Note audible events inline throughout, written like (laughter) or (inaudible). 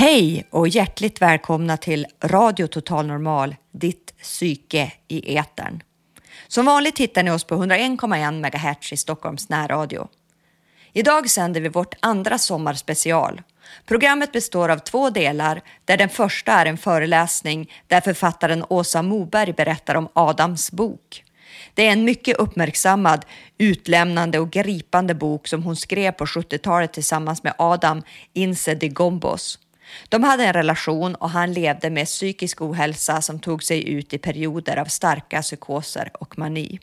Hej och hjärtligt välkomna till Radio Total Normal, ditt psyke i etern. Som vanligt hittar ni oss på 101,1 MHz i Stockholms närradio. Idag sänder vi vårt andra sommarspecial. Programmet består av två delar där den första är en föreläsning där författaren Åsa Moberg berättar om Adams bok. Det är en mycket uppmärksammad, utlämnande och gripande bok som hon skrev på 70-talet tillsammans med Adam Inse de Gombos. De hade en relation och han levde med psykisk ohälsa som tog sig ut i perioder av starka psykoser och mani.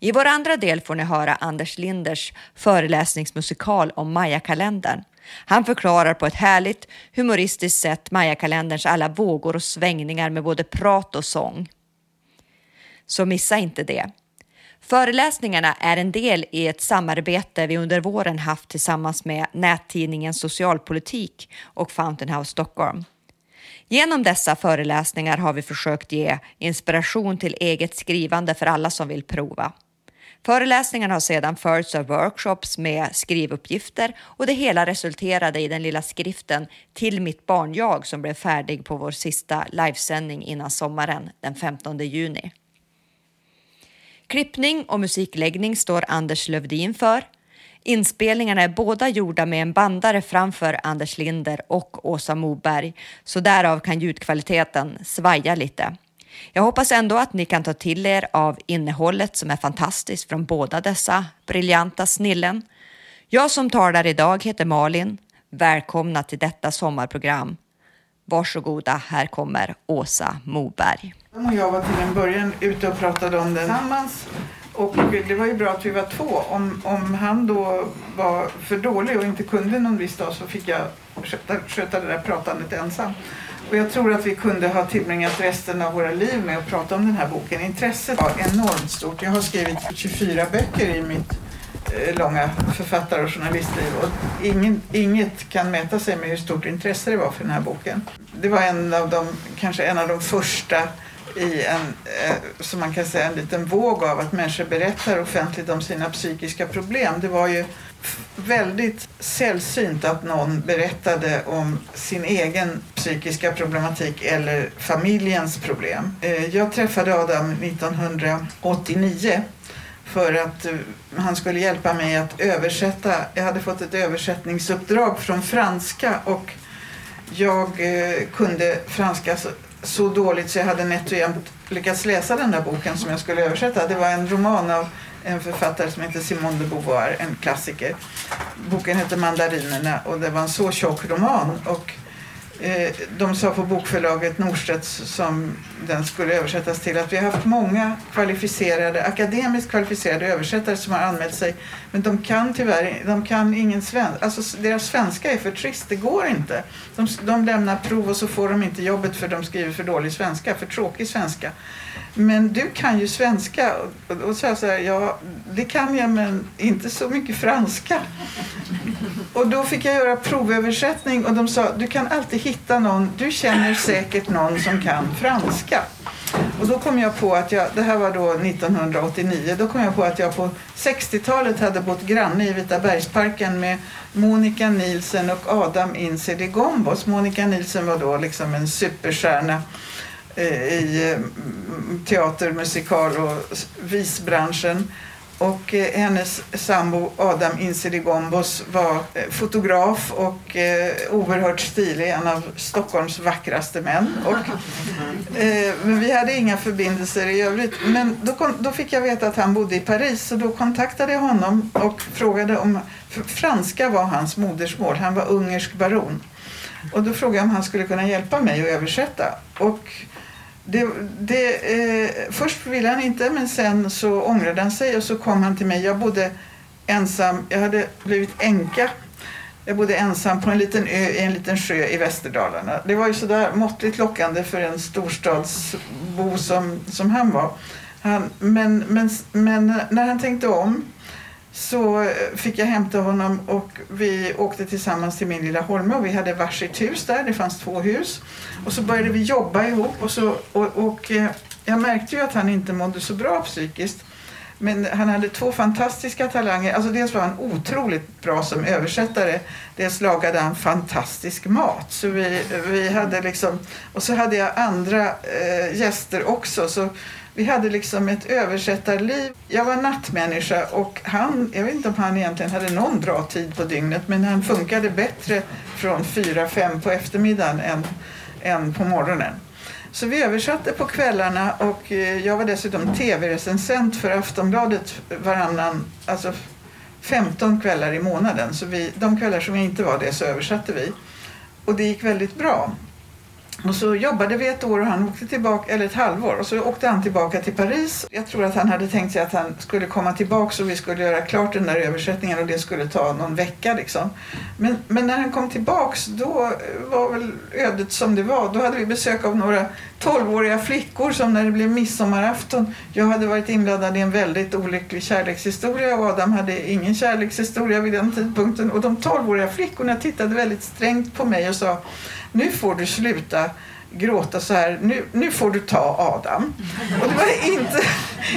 I vår andra del får ni höra Anders Linders föreläsningsmusikal om Maya-kalendern. Han förklarar på ett härligt, humoristiskt sätt Maya-kalenderns alla vågor och svängningar med både prat och sång. Så missa inte det. Föreläsningarna är en del i ett samarbete vi under våren haft tillsammans med nättidningen Socialpolitik och Fountain House Stockholm. Genom dessa föreläsningar har vi försökt ge inspiration till eget skrivande för alla som vill prova. Föreläsningarna har sedan följts av workshops med skrivuppgifter och det hela resulterade i den lilla skriften Till mitt barn-jag som blev färdig på vår sista livesändning innan sommaren den 15 juni. Klippning och musikläggning står Anders Lövdin för. Inspelningarna är båda gjorda med en bandare framför Anders Linder och Åsa Moberg, så därav kan ljudkvaliteten svaja lite. Jag hoppas ändå att ni kan ta till er av innehållet som är fantastiskt från båda dessa briljanta snillen. Jag som talar idag heter Malin. Välkomna till detta sommarprogram. Varsågoda, här kommer Åsa Moberg. Han och jag var till en början ute och pratade om den tillsammans. Och det var ju bra att vi var två. Om, om han då var för dålig och inte kunde någon viss dag så fick jag sköta, sköta det där pratandet ensam. Och jag tror att vi kunde ha tillbringat resten av våra liv med att prata om den här boken. Intresset var enormt stort. Jag har skrivit 24 böcker i mitt eh, långa författar och journalistliv och ingen, inget kan mäta sig med hur stort intresse det var för den här boken. Det var en av de, kanske en av de första i en, eh, som man kan säga, en liten våg av att människor berättar offentligt om sina psykiska problem. Det var ju väldigt sällsynt att någon berättade om sin egen psykiska problematik eller familjens problem. Eh, jag träffade Adam 1989 för att eh, han skulle hjälpa mig att översätta. Jag hade fått ett översättningsuppdrag från franska och jag eh, kunde franska så så dåligt så jag hade nätt och jämnt lyckats läsa den där boken som jag skulle översätta. Det var en roman av en författare som heter Simone de Beauvoir, en klassiker. Boken heter Mandarinerna och det var en så tjock roman. Och Eh, de sa på bokförlaget Norstedts som den skulle översättas till att vi har haft många kvalificerade, akademiskt kvalificerade översättare som har anmält sig men de kan tyvärr de kan ingen svenska. Alltså deras svenska är för trist, det går inte. De, de lämnar prov och så får de inte jobbet för de skriver för dålig svenska, för tråkig svenska. Men du kan ju svenska. Och då sa jag så här, ja det kan jag men inte så mycket franska. Och då fick jag göra provöversättning och de sa, du kan alltid hitta någon, du känner säkert någon som kan franska. Och då kom jag på att jag, det här var då 1989, då kom jag på att jag på 60-talet hade bott granne i Vita bergsparken med Monica Nielsen och Adam Insedi Gombos. Monica Nielsen var då liksom en superstjärna i mm, teater, musikal och visbranschen. Och eh, hennes sambo Adam Insirigombos var eh, fotograf och eh, oerhört stilig, en av Stockholms vackraste män. Och, (laughs) eh, men vi hade inga förbindelser i övrigt. Men då, kom, då fick jag veta att han bodde i Paris så då kontaktade jag honom och frågade om... Franska var hans modersmål, han var ungersk baron. Och då frågade jag om han skulle kunna hjälpa mig att översätta. Och det, det, eh, först ville han inte men sen så ångrade han sig och så kom han till mig. Jag bodde ensam, jag hade blivit änka Jag bodde ensam på en liten ö i en liten sjö i Västerdalarna. Det var ju sådär måttligt lockande för en storstadsbo som, som han var. Han, men, men, men när han tänkte om så eh, fick jag hämta honom och vi åkte tillsammans till min lilla Holme och vi hade varsitt hus där. Det fanns två hus. Och så började vi jobba ihop och, så, och, och eh, jag märkte ju att han inte mådde så bra psykiskt. Men han hade två fantastiska talanger. Alltså dels var han otroligt bra som översättare. Dels lagade han fantastisk mat. Så vi, vi hade liksom, och så hade jag andra eh, gäster också. Så vi hade liksom ett översättarliv. Jag var nattmänniska och han, jag vet inte om han egentligen hade någon bra tid på dygnet men han funkade bättre från fyra fem på eftermiddagen än, än på morgonen. Så vi översatte på kvällarna och eh, jag var dessutom tv-recensent för Aftonbladet varannan, alltså 15 kvällar i månaden. Så vi, de kvällar som jag inte var det så översatte vi. Och det gick väldigt bra. Och så jobbade vi ett år och han åkte tillbaka, eller ett halvår, och så åkte han tillbaka till Paris. Jag tror att han hade tänkt sig att han skulle komma tillbaka och vi skulle göra klart den där översättningen och det skulle ta någon vecka liksom. Men, men när han kom tillbaks då var väl ödet som det var. Då hade vi besök av några tolvåriga flickor som när det blev midsommarafton, jag hade varit inblandad i en väldigt olycklig kärlekshistoria och Adam hade ingen kärlekshistoria vid den tidpunkten och de tolvåriga flickorna tittade väldigt strängt på mig och sa nu får du sluta gråta så här, nu, nu får du ta Adam. Och det var inte,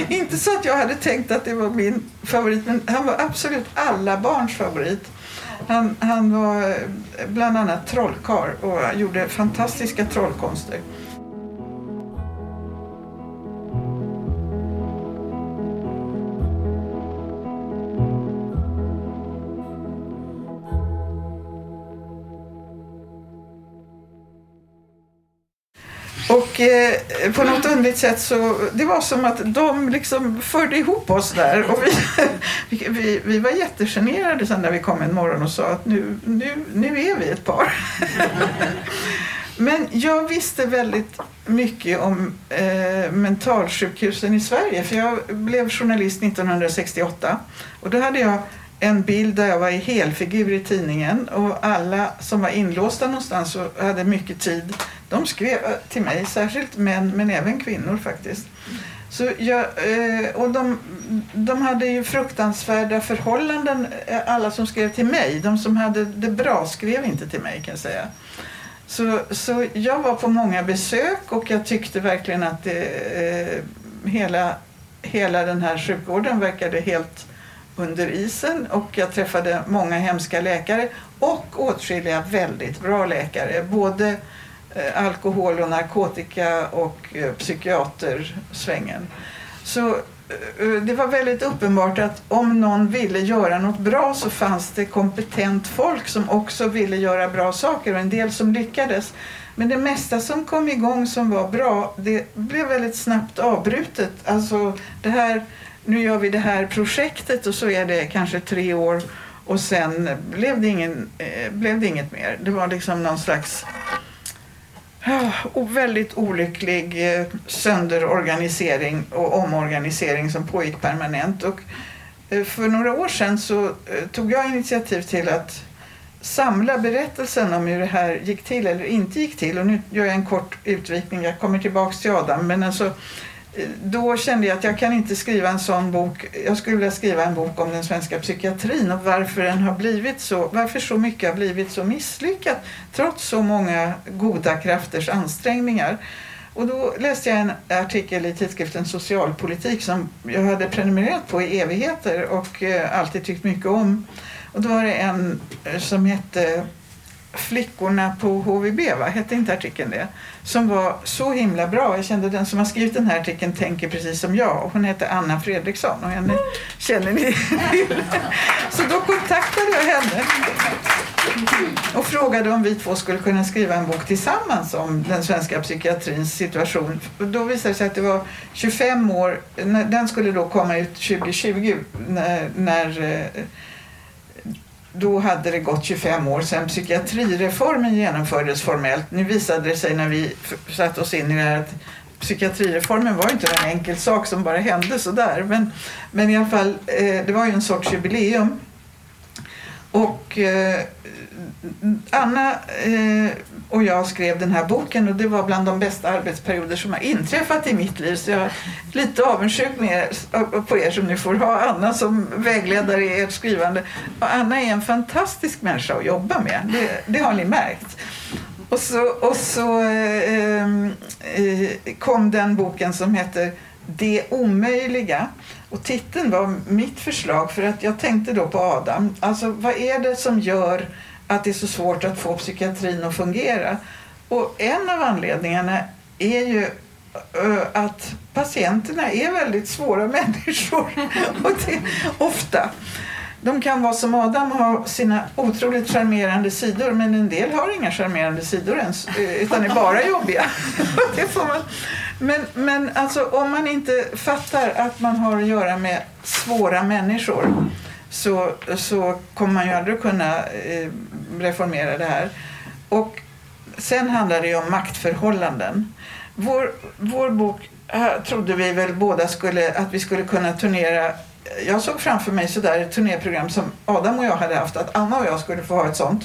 inte så att jag hade tänkt att det var min favorit, men han var absolut alla barns favorit. Han, han var eh, bland annat trollkar och gjorde fantastiska trollkonster. Och eh, på något underligt sätt så, det var som att de liksom förde ihop oss där. Och (laughs) vi, vi, vi var jättegenerade sen när vi kom en morgon och sa att nu, nu, nu är vi ett par. (laughs) Men jag visste väldigt mycket om eh, mentalsjukhusen i Sverige för jag blev journalist 1968 och då hade jag en bild där jag var i helfigur i tidningen och alla som var inlåsta någonstans och hade mycket tid, de skrev eh, till mig, särskilt män men även kvinnor faktiskt. Så jag, eh, och de, de hade ju fruktansvärda förhållanden, eh, alla som skrev till mig. De som hade det bra skrev inte till mig kan jag säga. Så, så jag var på många besök och jag tyckte verkligen att det, eh, hela, hela den här sjukvården verkade helt under isen och jag träffade många hemska läkare och åtskilliga väldigt bra läkare. Både eh, alkohol och narkotika och eh, psykiatersvängen. Så eh, det var väldigt uppenbart att om någon ville göra något bra så fanns det kompetent folk som också ville göra bra saker och en del som lyckades. Men det mesta som kom igång som var bra, det blev väldigt snabbt avbrutet. Alltså det här nu gör vi det här projektet och så är det kanske tre år och sen blev det, ingen, eh, blev det inget mer. Det var liksom någon slags oh, väldigt olycklig eh, sönderorganisering och omorganisering som pågick permanent. Och, eh, för några år sedan så eh, tog jag initiativ till att samla berättelsen om hur det här gick till eller inte gick till. Och nu gör jag en kort utvikning, jag kommer tillbaks till Adam. Men alltså, då kände jag att jag kan inte skriva en sån bok. Jag skulle vilja skriva en bok om den svenska psykiatrin och varför den har blivit så, varför så mycket har blivit så misslyckat trots så många goda krafters ansträngningar. Och då läste jag en artikel i tidskriften Socialpolitik som jag hade prenumererat på i evigheter och eh, alltid tyckt mycket om. Och då var det en eh, som hette Flickorna på HVB, va? hette inte artikeln det? Som var så himla bra. Jag kände den som har skrivit den här artikeln tänker precis som jag. hon heter Anna Fredriksson och henne känner ni till. (laughs) Så då kontaktade jag henne och frågade om vi två skulle kunna skriva en bok tillsammans om den svenska psykiatrins situation. Då visade det sig att det var 25 år, den skulle då komma ut 2020 när, när eh, då hade det gått 25 år sedan psykiatrireformen genomfördes formellt. Nu visade det sig när vi satte oss in i det här att psykiatrireformen var inte en enkel sak som bara hände sådär. Men, men i alla fall, eh, det var ju en sorts jubileum. Och eh, Anna eh, och jag skrev den här boken och det var bland de bästa arbetsperioder som har inträffat i mitt liv. Så jag är lite avundsjuk med, på er som nu får ha Anna som vägledare i ert skrivande. Och Anna är en fantastisk människa att jobba med. Det, det har ni märkt. Och så, och så eh, eh, kom den boken som heter Det omöjliga. Och titeln var mitt förslag för att jag tänkte då på Adam. Alltså vad är det som gör att det är så svårt att få psykiatrin att fungera? Och en av anledningarna är ju eh, att patienterna är väldigt svåra (laughs) människor. och det, ofta. De kan vara som Adam och ha sina otroligt charmerande sidor men en del har inga charmerande sidor ens eh, utan är bara jobbiga. (laughs) det får man. Men, men alltså, om man inte fattar att man har att göra med svåra människor så, så kommer man ju aldrig kunna eh, reformera det här. Och sen handlar det ju om maktförhållanden. Vår, vår bok eh, trodde vi väl båda skulle, att vi skulle kunna turnera jag såg framför mig sådär ett turnéprogram som Adam och jag hade haft, att Anna och jag skulle få ha ett sånt.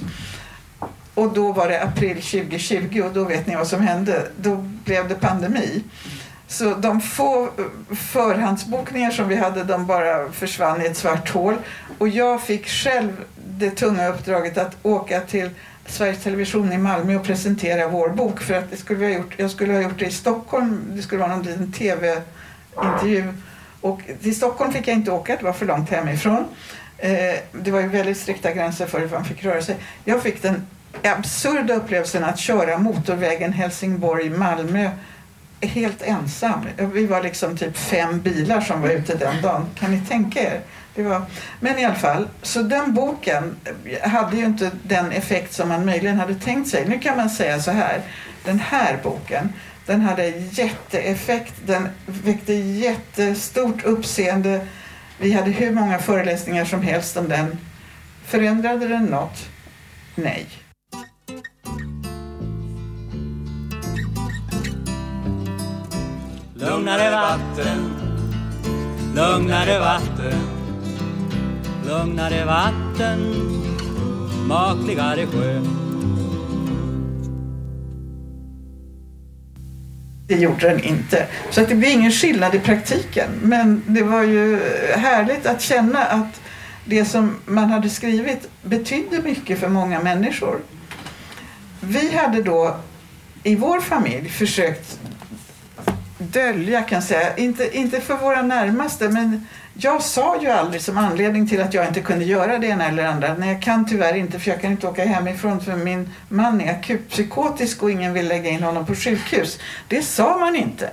Och då var det april 2020 och då vet ni vad som hände. Då blev det pandemi. Så de få eh, förhandsbokningar som vi hade, de bara försvann i ett svart hål. Och jag fick själv det tunga uppdraget att åka till Sveriges Television i Malmö och presentera vår bok. För att det skulle vi ha gjort, jag skulle ha gjort det i Stockholm. Det skulle vara någon liten tv-intervju och till Stockholm fick jag inte åka, det var för långt hemifrån. Eh, det var ju väldigt strikta gränser för hur man fick röra sig. Jag fick den absurda upplevelsen att köra motorvägen Helsingborg-Malmö helt ensam. Vi var liksom typ fem bilar som var ute den dagen. Kan ni tänka er? Det var... Men i alla fall, så den boken hade ju inte den effekt som man möjligen hade tänkt sig. Nu kan man säga så här, den här boken den hade jätteeffekt, den väckte jättestort uppseende. Vi hade hur många föreläsningar som helst om den. Förändrade den något? Nej. Lugnare vatten, lugnare vatten, lugnare vatten, makligare sjö. Det gjorde den inte. Så att det blir ingen skillnad i praktiken. Men det var ju härligt att känna att det som man hade skrivit betydde mycket för många människor. Vi hade då i vår familj försökt dölja kan jag säga, inte, inte för våra närmaste men jag sa ju aldrig som anledning till att jag inte kunde göra det ena eller andra. Nej, jag kan tyvärr inte för jag kan inte åka hemifrån för min man är akutpsykotisk och ingen vill lägga in honom på sjukhus. Det sa man inte.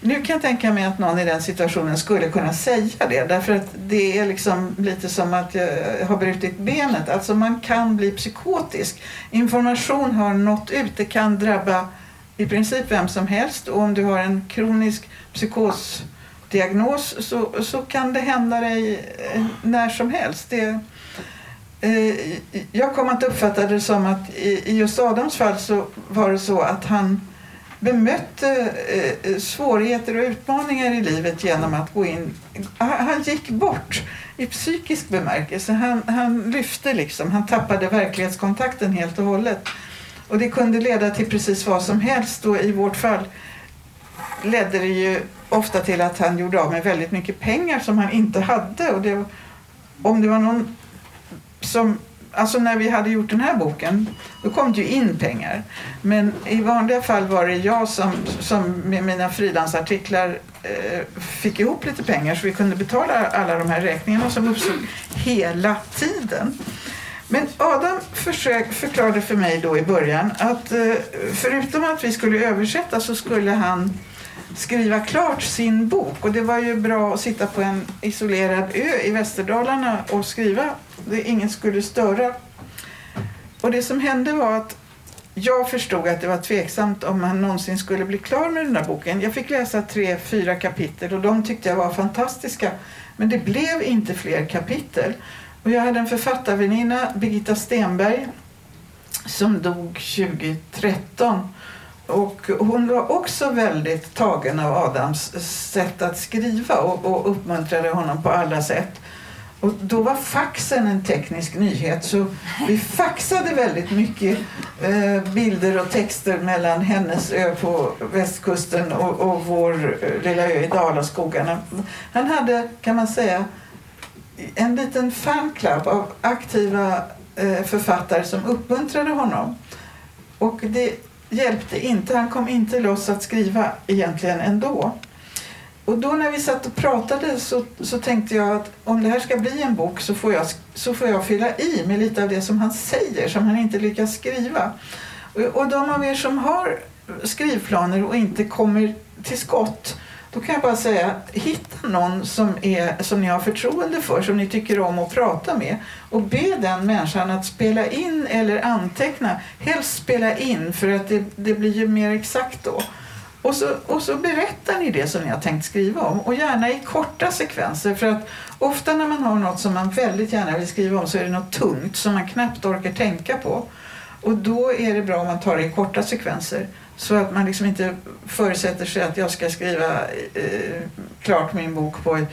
Nu kan jag tänka mig att någon i den situationen skulle kunna säga det därför att det är liksom lite som att jag har brutit benet. Alltså man kan bli psykotisk. Information har nått ut. Det kan drabba i princip vem som helst och om du har en kronisk psykosdiagnos så, så kan det hända dig eh, när som helst. Det, eh, jag kom att uppfatta det som att i, i just Adams fall så var det så att han bemötte eh, eh svårigheter och utmaningar i livet genom att gå in. Han gick bort i psykisk bemärkelse. Han, han lyfte liksom, han tappade verklighetskontakten helt och hållet. Och det kunde leda till precis vad som helst och i vårt fall ledde det ju ofta till att han gjorde av med väldigt mycket pengar som han inte hade. Och det, om det var någon som Alltså när vi hade gjort den här boken, då kom det ju in pengar. Men i vanliga fall var det jag som, som med mina frilansartiklar eh, fick ihop lite pengar så vi kunde betala alla de här räkningarna som uppstod hela tiden. Men Adam försök, förklarade för mig då i början att eh, förutom att vi skulle översätta så skulle han skriva klart sin bok. Och det var ju bra att sitta på en isolerad ö i Västerdalarna och skriva. Det ingen skulle störa. Och det som hände var att jag förstod att det var tveksamt om han någonsin skulle bli klar med den här boken. Jag fick läsa tre, fyra kapitel och de tyckte jag var fantastiska. Men det blev inte fler kapitel. Och jag hade en författarväninna, Birgitta Stenberg, som dog 2013 och hon var också väldigt tagen av Adams sätt att skriva och, och uppmuntrade honom på alla sätt. Och då var faxen en teknisk nyhet så vi faxade väldigt mycket eh, bilder och texter mellan hennes ö på västkusten och, och vår eh, lilla ö i Dalaskogarna. Han hade, kan man säga, en liten fanclub av aktiva eh, författare som uppmuntrade honom. Och det hjälpte inte. Han kom inte loss att skriva egentligen ändå. Och då när vi satt och pratade så, så tänkte jag att om det här ska bli en bok så får, jag, så får jag fylla i med lite av det som han säger som han inte lyckas skriva. Och, och de av er som har skrivplaner och inte kommer till skott då kan jag bara säga, hitta någon som, är, som ni har förtroende för, som ni tycker om att prata med och be den människan att spela in eller anteckna. Helst spela in för att det, det blir ju mer exakt då. Och så, och så berättar ni det som ni har tänkt skriva om och gärna i korta sekvenser för att ofta när man har något som man väldigt gärna vill skriva om så är det något tungt som man knappt orkar tänka på. Och då är det bra om man tar det i korta sekvenser. Så att man liksom inte förutsätter sig att jag ska skriva eh, klart min bok på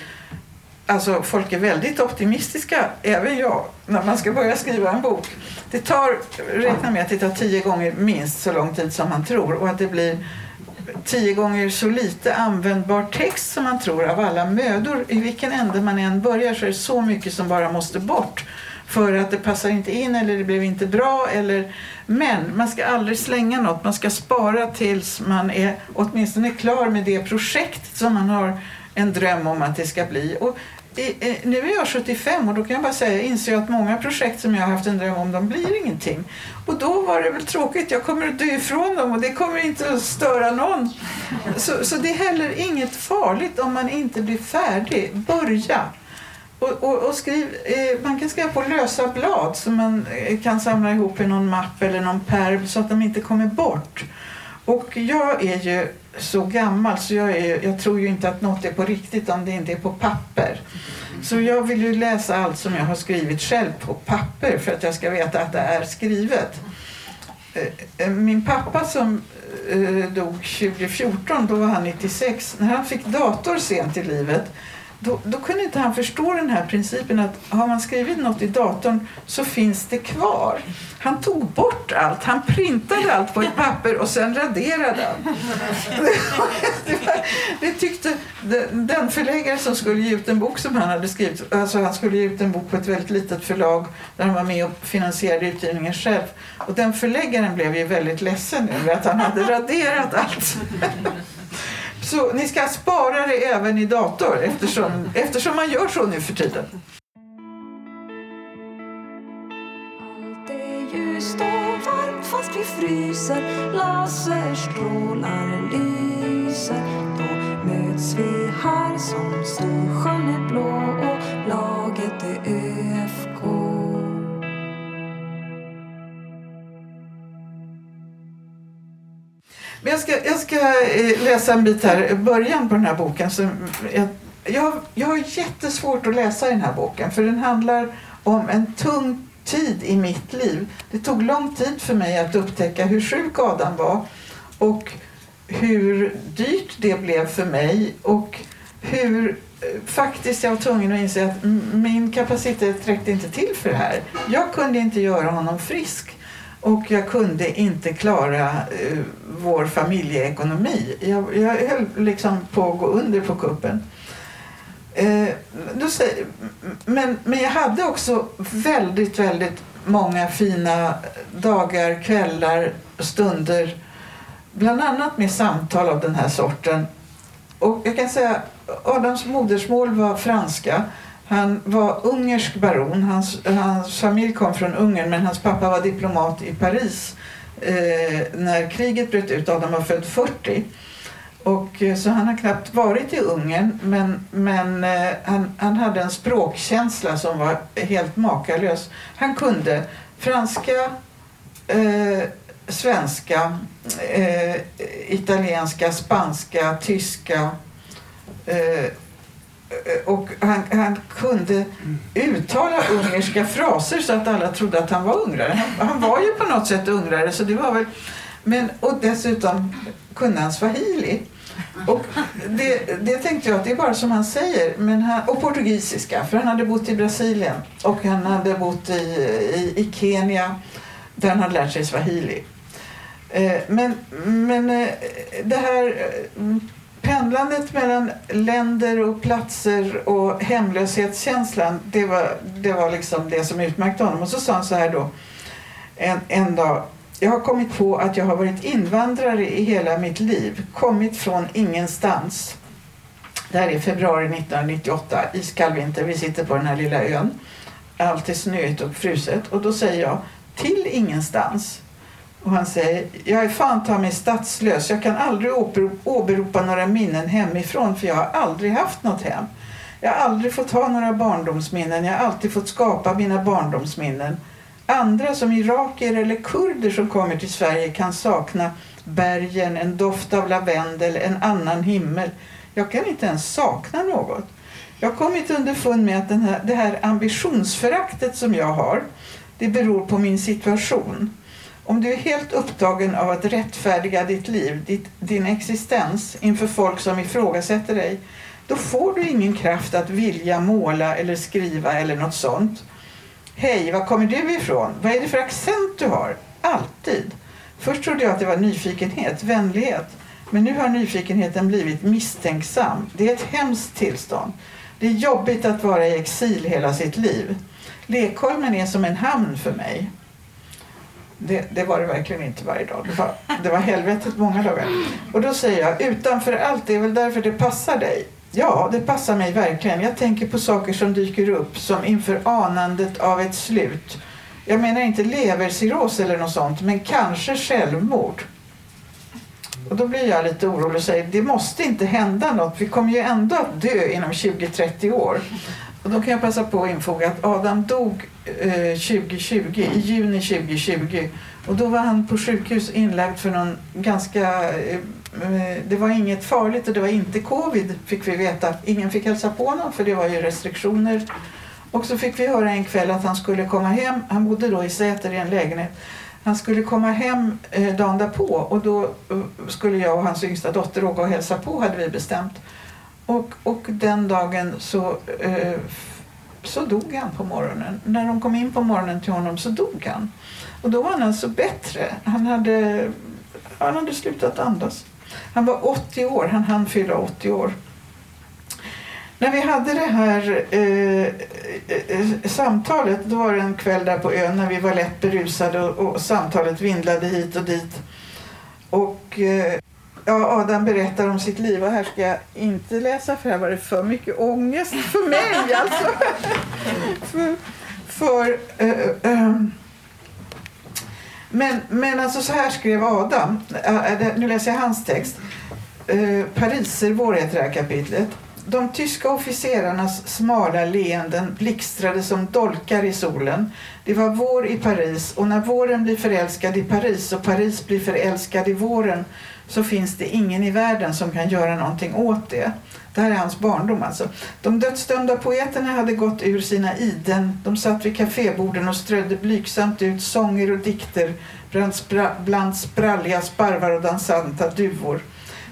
Alltså folk är väldigt optimistiska, även jag, när man ska börja skriva en bok. Det tar, räkna med att det tar tio gånger minst så lång tid som man tror och att det blir tio gånger så lite användbar text som man tror av alla mödor. I vilken ände man än börjar så är det så mycket som bara måste bort för att det passar inte in eller det blev inte bra. Eller, men man ska aldrig slänga något. Man ska spara tills man är åtminstone klar med det projekt som man har en dröm om att det ska bli. Och i, nu är jag 75 och då kan jag bara säga, inser jag att många projekt som jag har haft en dröm om, de blir ingenting. Och då var det väl tråkigt, jag kommer att dö ifrån dem och det kommer inte att störa någon. Så, så det är heller inget farligt om man inte blir färdig. Börja! Och, och, och skriv, eh, man kan skriva på lösa blad som man eh, kan samla ihop i någon mapp eller någon perm så att de inte kommer bort. Och jag är ju så gammal så jag, är, jag tror ju inte att något är på riktigt om det inte är på papper. Så jag vill ju läsa allt som jag har skrivit själv på papper för att jag ska veta att det är skrivet. Eh, eh, min pappa som dog 2014, då var han 96. När han fick dator sent i livet då, då, kunde inte han förstå den här principen att har man skrivit något i datorn så finns det kvar. Han tog bort allt. Han printade allt på ett papper och sen raderade han. det tyckte den förläggare som skulle ge ut en bok som han hade skrivit. Alltså han skulle ge ut en bok på ett väldigt litet förlag där han var med och finansierade utgivningen själv. Och den förläggaren blev ju väldigt ledsen över att han hade raderat allt. Så ni ska spara det även i dator eftersom, (laughs) eftersom man gör så nu för tiden. Allt är ljust och varmt fast vi fryser Laserstrålar lyser Då möts vi här som Storsjön är blå och laget är ÖFK Men jag ska, jag ska eh, läsa en bit här, början på den här boken. Så jag, jag, jag har jättesvårt att läsa den här boken för den handlar om en tung tid i mitt liv. Det tog lång tid för mig att upptäcka hur sjuk Adam var och hur dyrt det blev för mig och hur eh, faktiskt jag var tvungen att inse att min kapacitet räckte inte till för det här. Jag kunde inte göra honom frisk. Och jag kunde inte klara eh, vår familjeekonomi. Jag, jag höll liksom på att gå under på kuppen. Eh, då säger, men, men jag hade också väldigt, väldigt många fina dagar, kvällar, stunder. Bland annat med samtal av den här sorten. Och jag kan säga Adams modersmål var franska. Han var ungersk baron. Hans, hans familj kom från Ungern men hans pappa var diplomat i Paris eh, när kriget bröt ut. Adam var född 40. Och, eh, så han har knappt varit i Ungern men, men eh, han, han hade en språkkänsla som var helt makalös. Han kunde franska, eh, svenska, eh, italienska, spanska, tyska eh, Eh, och han, han, kunde uttala ungerska fraser så att alla trodde att han var ungrare. Han, han, var ju på något sätt ungrare. Så det var väl, men, och dessutom kunde han swahili. Och det, det tänkte jag att det är bara som han säger. Men han, och portugisiska, för han hade bott i Brasilien och han hade bott i, i, i Kenya där han hade lärt sig swahili. Eh, men, men eh, det här pendlandet mellan länder och platser och hemlöshetskänslan, det var, det var liksom det som utmärkte honom. Och så sa han så här då en, en dag. Jag har kommit på att jag har varit invandrare i hela mitt liv, kommit från ingenstans. Det här är februari 1998, iskall vinter. Vi sitter på den här lilla ön. Allt är snöigt och fruset. Och då säger jag, till ingenstans. Och han säger, jag är fan ta mig statslös. Jag kan aldrig åberopa några minnen hemifrån för jag har aldrig haft något hem. Jag har aldrig fått ha några barndomsminnen. Jag har alltid fått skapa mina barndomsminnen. Andra som irakier eller kurder som kommer till Sverige kan sakna bergen, en doft av lavendel, en annan himmel. Jag kan inte ens sakna något. Jag har kommit underfund med att den här, det här ambitionsföraktet som jag har, det beror på min situation. Om du är helt upptagen av att rättfärdiga ditt liv, ditt, din existens inför folk som ifrågasätter dig, då får du ingen kraft att vilja måla eller skriva eller något sånt. Hej, var kommer du ifrån? Vad är det för accent du har? Alltid. Först trodde jag att det var nyfikenhet, vänlighet. Men nu har nyfikenheten blivit misstänksam. Det är ett hemskt tillstånd. Det är jobbigt att vara i exil hela sitt liv. Lekholmen är som en hamn för mig. Det, det, var det verkligen inte varje dag. Det var, det var helvetet många dagar. Och då säger jag, utanför allt, det är väl därför det passar dig. Ja, det passar mig verkligen. Jag tänker på saker som dyker upp som inför anandet av ett slut. Jag menar inte levercirros eller något sånt, men kanske självmord. Och då blir jag lite orolig och säger, det måste inte hända något. Vi kommer ju ändå att dö inom 20-30 år. Och då kan jag passa på att infoga att Adam dog eh, 2020, i juni 2020. Och då var han på sjukhus inlagd för någon ganska... Eh, eh, det var inget farligt och det var inte covid fick vi veta. Ingen fick hälsa på honom för det var ju restriktioner. Och så fick vi höra en kväll att han skulle komma hem. Han bodde då i Säter i en lägenhet. Han skulle komma hem eh, dagen därpå och då eh, skulle jag och hans yngsta dotter åka och hälsa på hade vi bestämt. Och, och den dagen så, eh, så dog han på morgonen. När de kom in på morgonen till honom så dog han. Och då var han alltså bättre. Han hade, han hade slutat andas. Han var 80 år, han hann fylla 80 år. När vi hade det här eh, eh, eh, samtalet, då var det en kväll där på ön när vi var lätt berusade och, och samtalet vindlade hit och dit. Och eh, Ja, Adam berättar om sitt liv och här ska jag inte läsa för här var det för mycket ångest för mig (laughs) alltså. för, för uh, uh, men, men alltså så här skrev Adam, uh, nu läser jag hans text. Uh, Pariservår heter det här kapitlet. De tyska officerarnas smala leenden blixtrade som dolkar i solen. Det var vår i Paris och när våren blir förälskad i Paris och Paris blir förälskad i våren så finns det ingen i världen som kan göra någonting åt det. Det här är hans barndom alltså. De dödsdömda poeterna hade gått ur sina iden. De satt vid kaféborden och strödde blygsamt ut sånger och dikter bland, spra bland spralliga sparvar och dansanta duvor.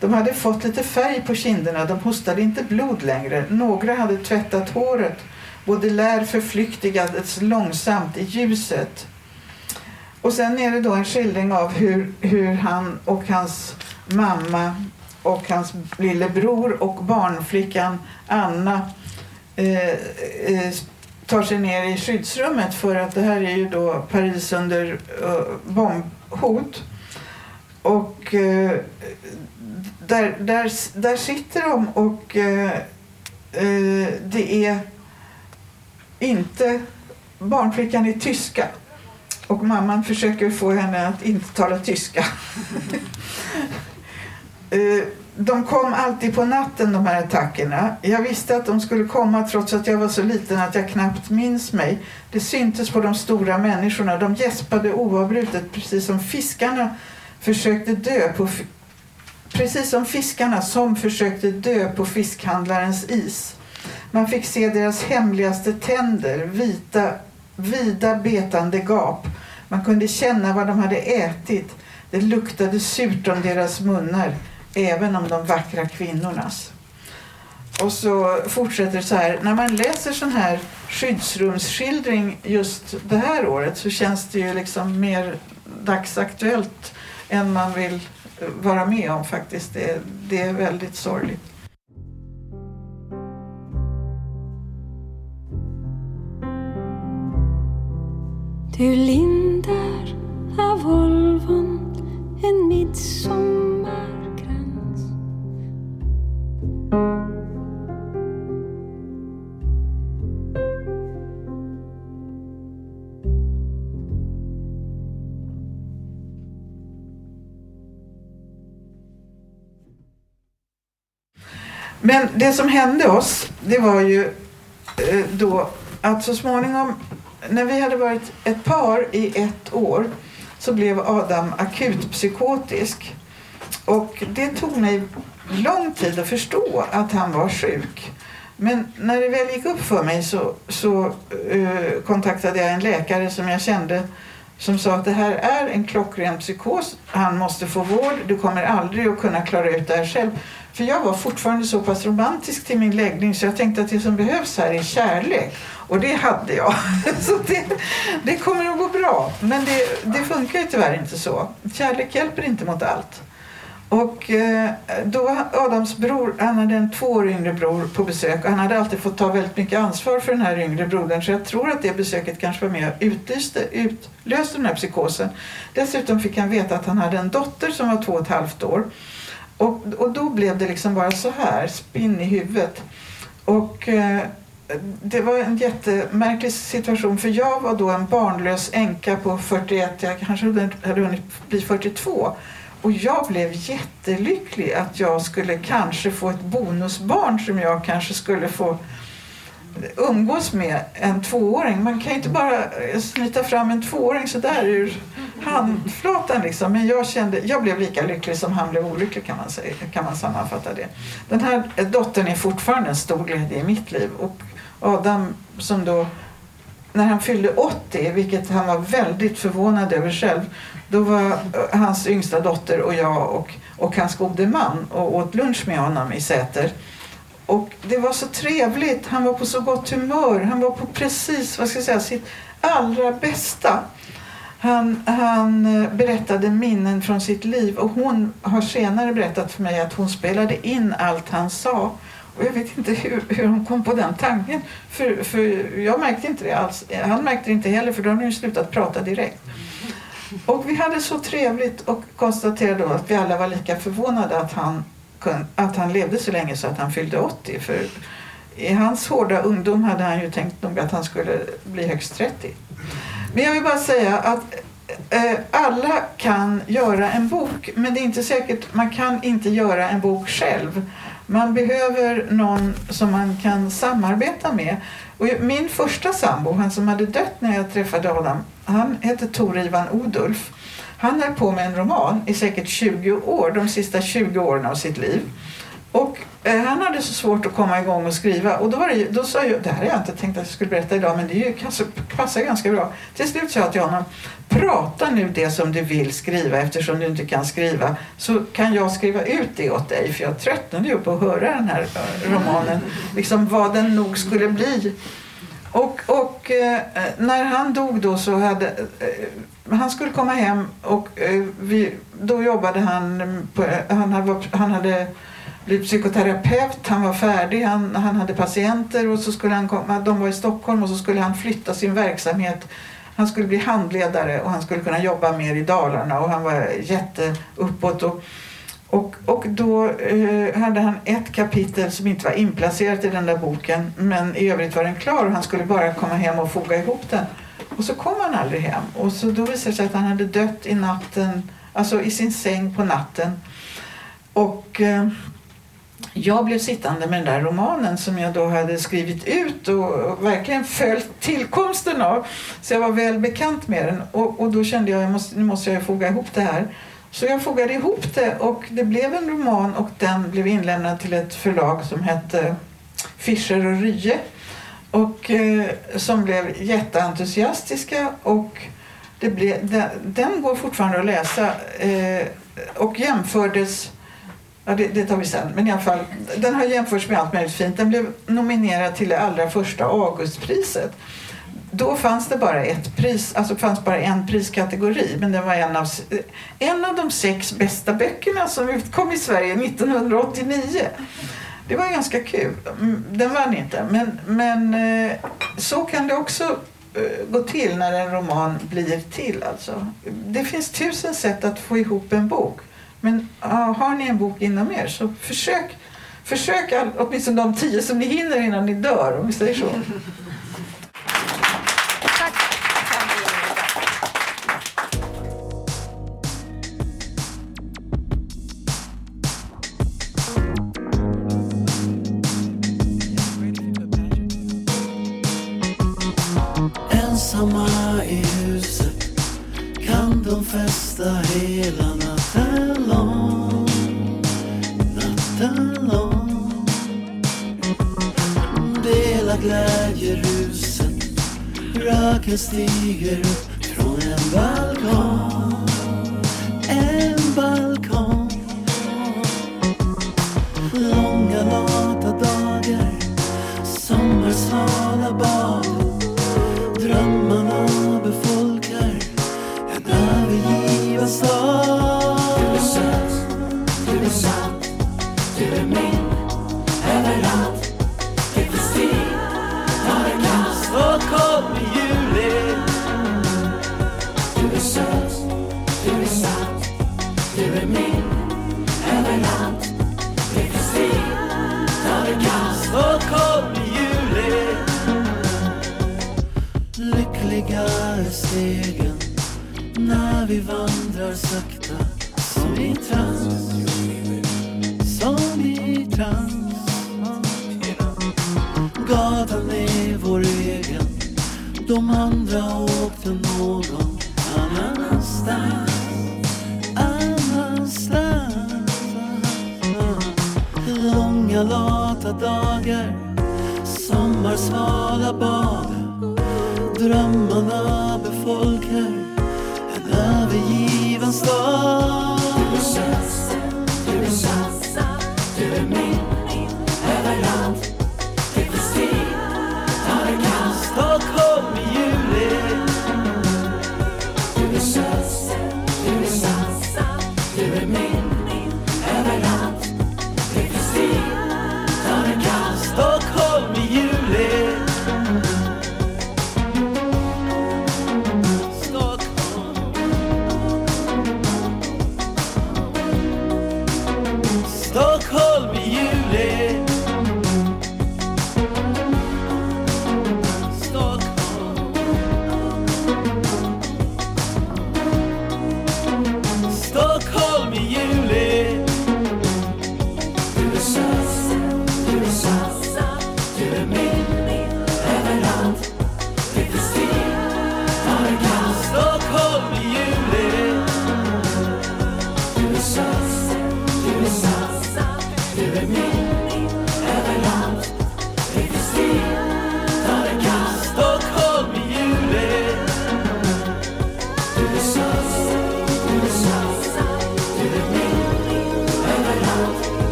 De hade fått lite färg på kinderna, de hostade inte blod längre. Några hade tvättat håret. Baudelaire förflyktigades långsamt i ljuset. Och sen är det då en skildring av hur, hur han och hans mamma och hans lillebror och barnflickan Anna eh, eh, tar sig ner i skyddsrummet för att det här är ju då Paris under eh, bombhot. Och eh, där, där, där sitter de och eh, eh, det är inte barnflickan är tyska och mamman försöker få henne att inte tala tyska. (laughs) Eh, de kom alltid på natten de här attackerna. Jag visste att de skulle komma trots att jag var så liten att jag knappt minns mig. Det syntes på de stora människorna. De gäspade oavbrutet precis som fiskarna försökte dö på precis som fiskarna som försökte dö på fiskhandlarens is. Man fick se deras hemligaste tänder, vita, vida betande gap. Man kunde känna vad de hade ätit. Det luktade surt om deras munnar. även om de vackra kvinnornas. Och så fortsätter det så här. När man läser sån här skyddsrumsskildring just det här året så känns det ju liksom mer dagsaktuellt än man vill vara med om faktiskt. Det, det är väldigt sorgligt. Du lindar av Volvon en midsommarkrans Men det som hände oss, det var ju eh, då att så småningom, när vi hade varit ett par i ett år, så blev Adam akut psykotisk. Och det tog mig lång tid att förstå att han var sjuk. Men när det väl gick upp för mig så, så uh, kontaktade jag en läkare som jag kände som sa att det här är en klockren psykos. Han måste få vård. Du kommer aldrig att kunna klara ut det här själv. För jag var fortfarande så pass romantisk till min läggning så jag tänkte att det som behövs här är kärlek. Och det hade jag. (laughs) Så det, det kommer att gå bra. Men det, det funkar ju tyvärr inte så. Kärlek hjälper inte mot allt. Och eh, då Adams bror, han hade en två år yngre bror på besök och han hade alltid fått ta väldigt mycket ansvar för den här yngre brodern så jag tror att det besöket kanske var med och utlyste, utlöste den här psykosen. Dessutom fick han veta att han hade en dotter som var två och ett halvt år. Och, och då blev det liksom bara så här, spinn i huvudet. Och eh, det var en jättemärklig situation för jag var då en barnlös änka på 41, jag kanske hade hunnit bli 42. Och jag blev jättelycklig att jag skulle kanske få ett bonusbarn som jag kanske skulle få umgås med en tvååring. Man kan ju inte bara slita fram en tvååring så där ur handflatan liksom. Men jag kände, jag blev lika lycklig som han blev olycklig kan man, säga, kan man sammanfatta det. Den här dottern är fortfarande en stor glädje i mitt liv och Adam som då när han fyllde 80, vilket han var väldigt förvånad över själv, då var eh, hans yngsta dotter och jag och, och hans gode man och åt lunch med honom i Säter. Och det var så trevligt, han var på så gott humör, han var på precis vad ska jag säga, sitt allra bästa. Han, han eh, berättade minnen från sitt liv och hon har senare berättat för mig att hon spelade in allt han sa. Och jag vet inte hur, hur hon kom på den tanken. För, för jag märkte inte det alls. Han märkte det inte heller för då hade hon ju slutat prata direkt. Och vi hade så trevligt och konstaterade då att vi alla var lika förvånade att han, att han levde så länge så att han fyllde 80. För i hans hårda ungdom hade han ju tänkt nog att han skulle bli högst 30. Men jag vill bara säga att eh, alla kan göra en bok men det är inte säkert, man kan inte göra en bok själv. Man behöver någon som man kan samarbeta med. Och min första sambo, han som hade dött när jag träffade Adam, han hette Tor Ivan Odulf. Han höll på med en roman i säkert 20 år, de sista 20 åren av sitt liv. Och eh, han hade så svårt att komma igång och skriva och då, var det, då sa jag, det här har jag inte tänkt att jag skulle berätta idag men det är ju, kanske passar ganska bra. Till slut sa jag till honom, prata nu det som du vill skriva eftersom du inte kan skriva så kan jag skriva ut det åt dig för jag tröttnade ju på att höra den här eh, romanen, liksom vad den nog skulle bli. Och, och eh, när han dog då så hade eh, han skulle komma hem och eh, vi, då jobbade han på, han hade, han hade blivit psykoterapeut, han var färdig, han, han hade patienter och så skulle han komma, de var i Stockholm och så skulle han flytta sin verksamhet. Han skulle bli handledare och han skulle kunna jobba mer i Dalarna och han var jätteuppåt. Och, och, och då eh, hade han ett kapitel som inte var inplacerat i den där boken men i övrigt var den klar och han skulle bara komma hem och foga ihop den. Och så kom han aldrig hem och så då visade det sig att han hade dött i natten, alltså i sin säng på natten. Och eh, jag blev sittande med den där romanen som jag då hade skrivit ut och verkligen följt tillkomsten av. Så jag var väl bekant med den och, och då kände jag att nu måste jag foga ihop det här. Så jag fogade ihop det och det blev en roman och den blev inlämnad till ett förlag som hette Fischer och Rye och eh, som blev jätteentusiastiska och det blev, den, den går fortfarande att läsa eh, och jämfördes Ja, det, det tar vi sen. Men i alla fall, den har jämförts med allt möjligt fint. Den blev nominerad till det allra första Augustpriset. Då fanns det bara ett pris, alltså fanns bara en priskategori, men den var en av, en av de sex bästa böckerna som utkom i Sverige 1989. Det var ganska kul. Mm, den vann inte, men, men eh, så kan det också eh, gå till när en roman blir till. Alltså. Det finns tusen sätt att få ihop en bok. Men har ni en bok inom er så försök, försök all, åtminstone de tio som ni hinner innan ni dör, om vi säger så. Ensamma i huset kan de festa hela glädjeruset. Röken stiger upp från en balkong.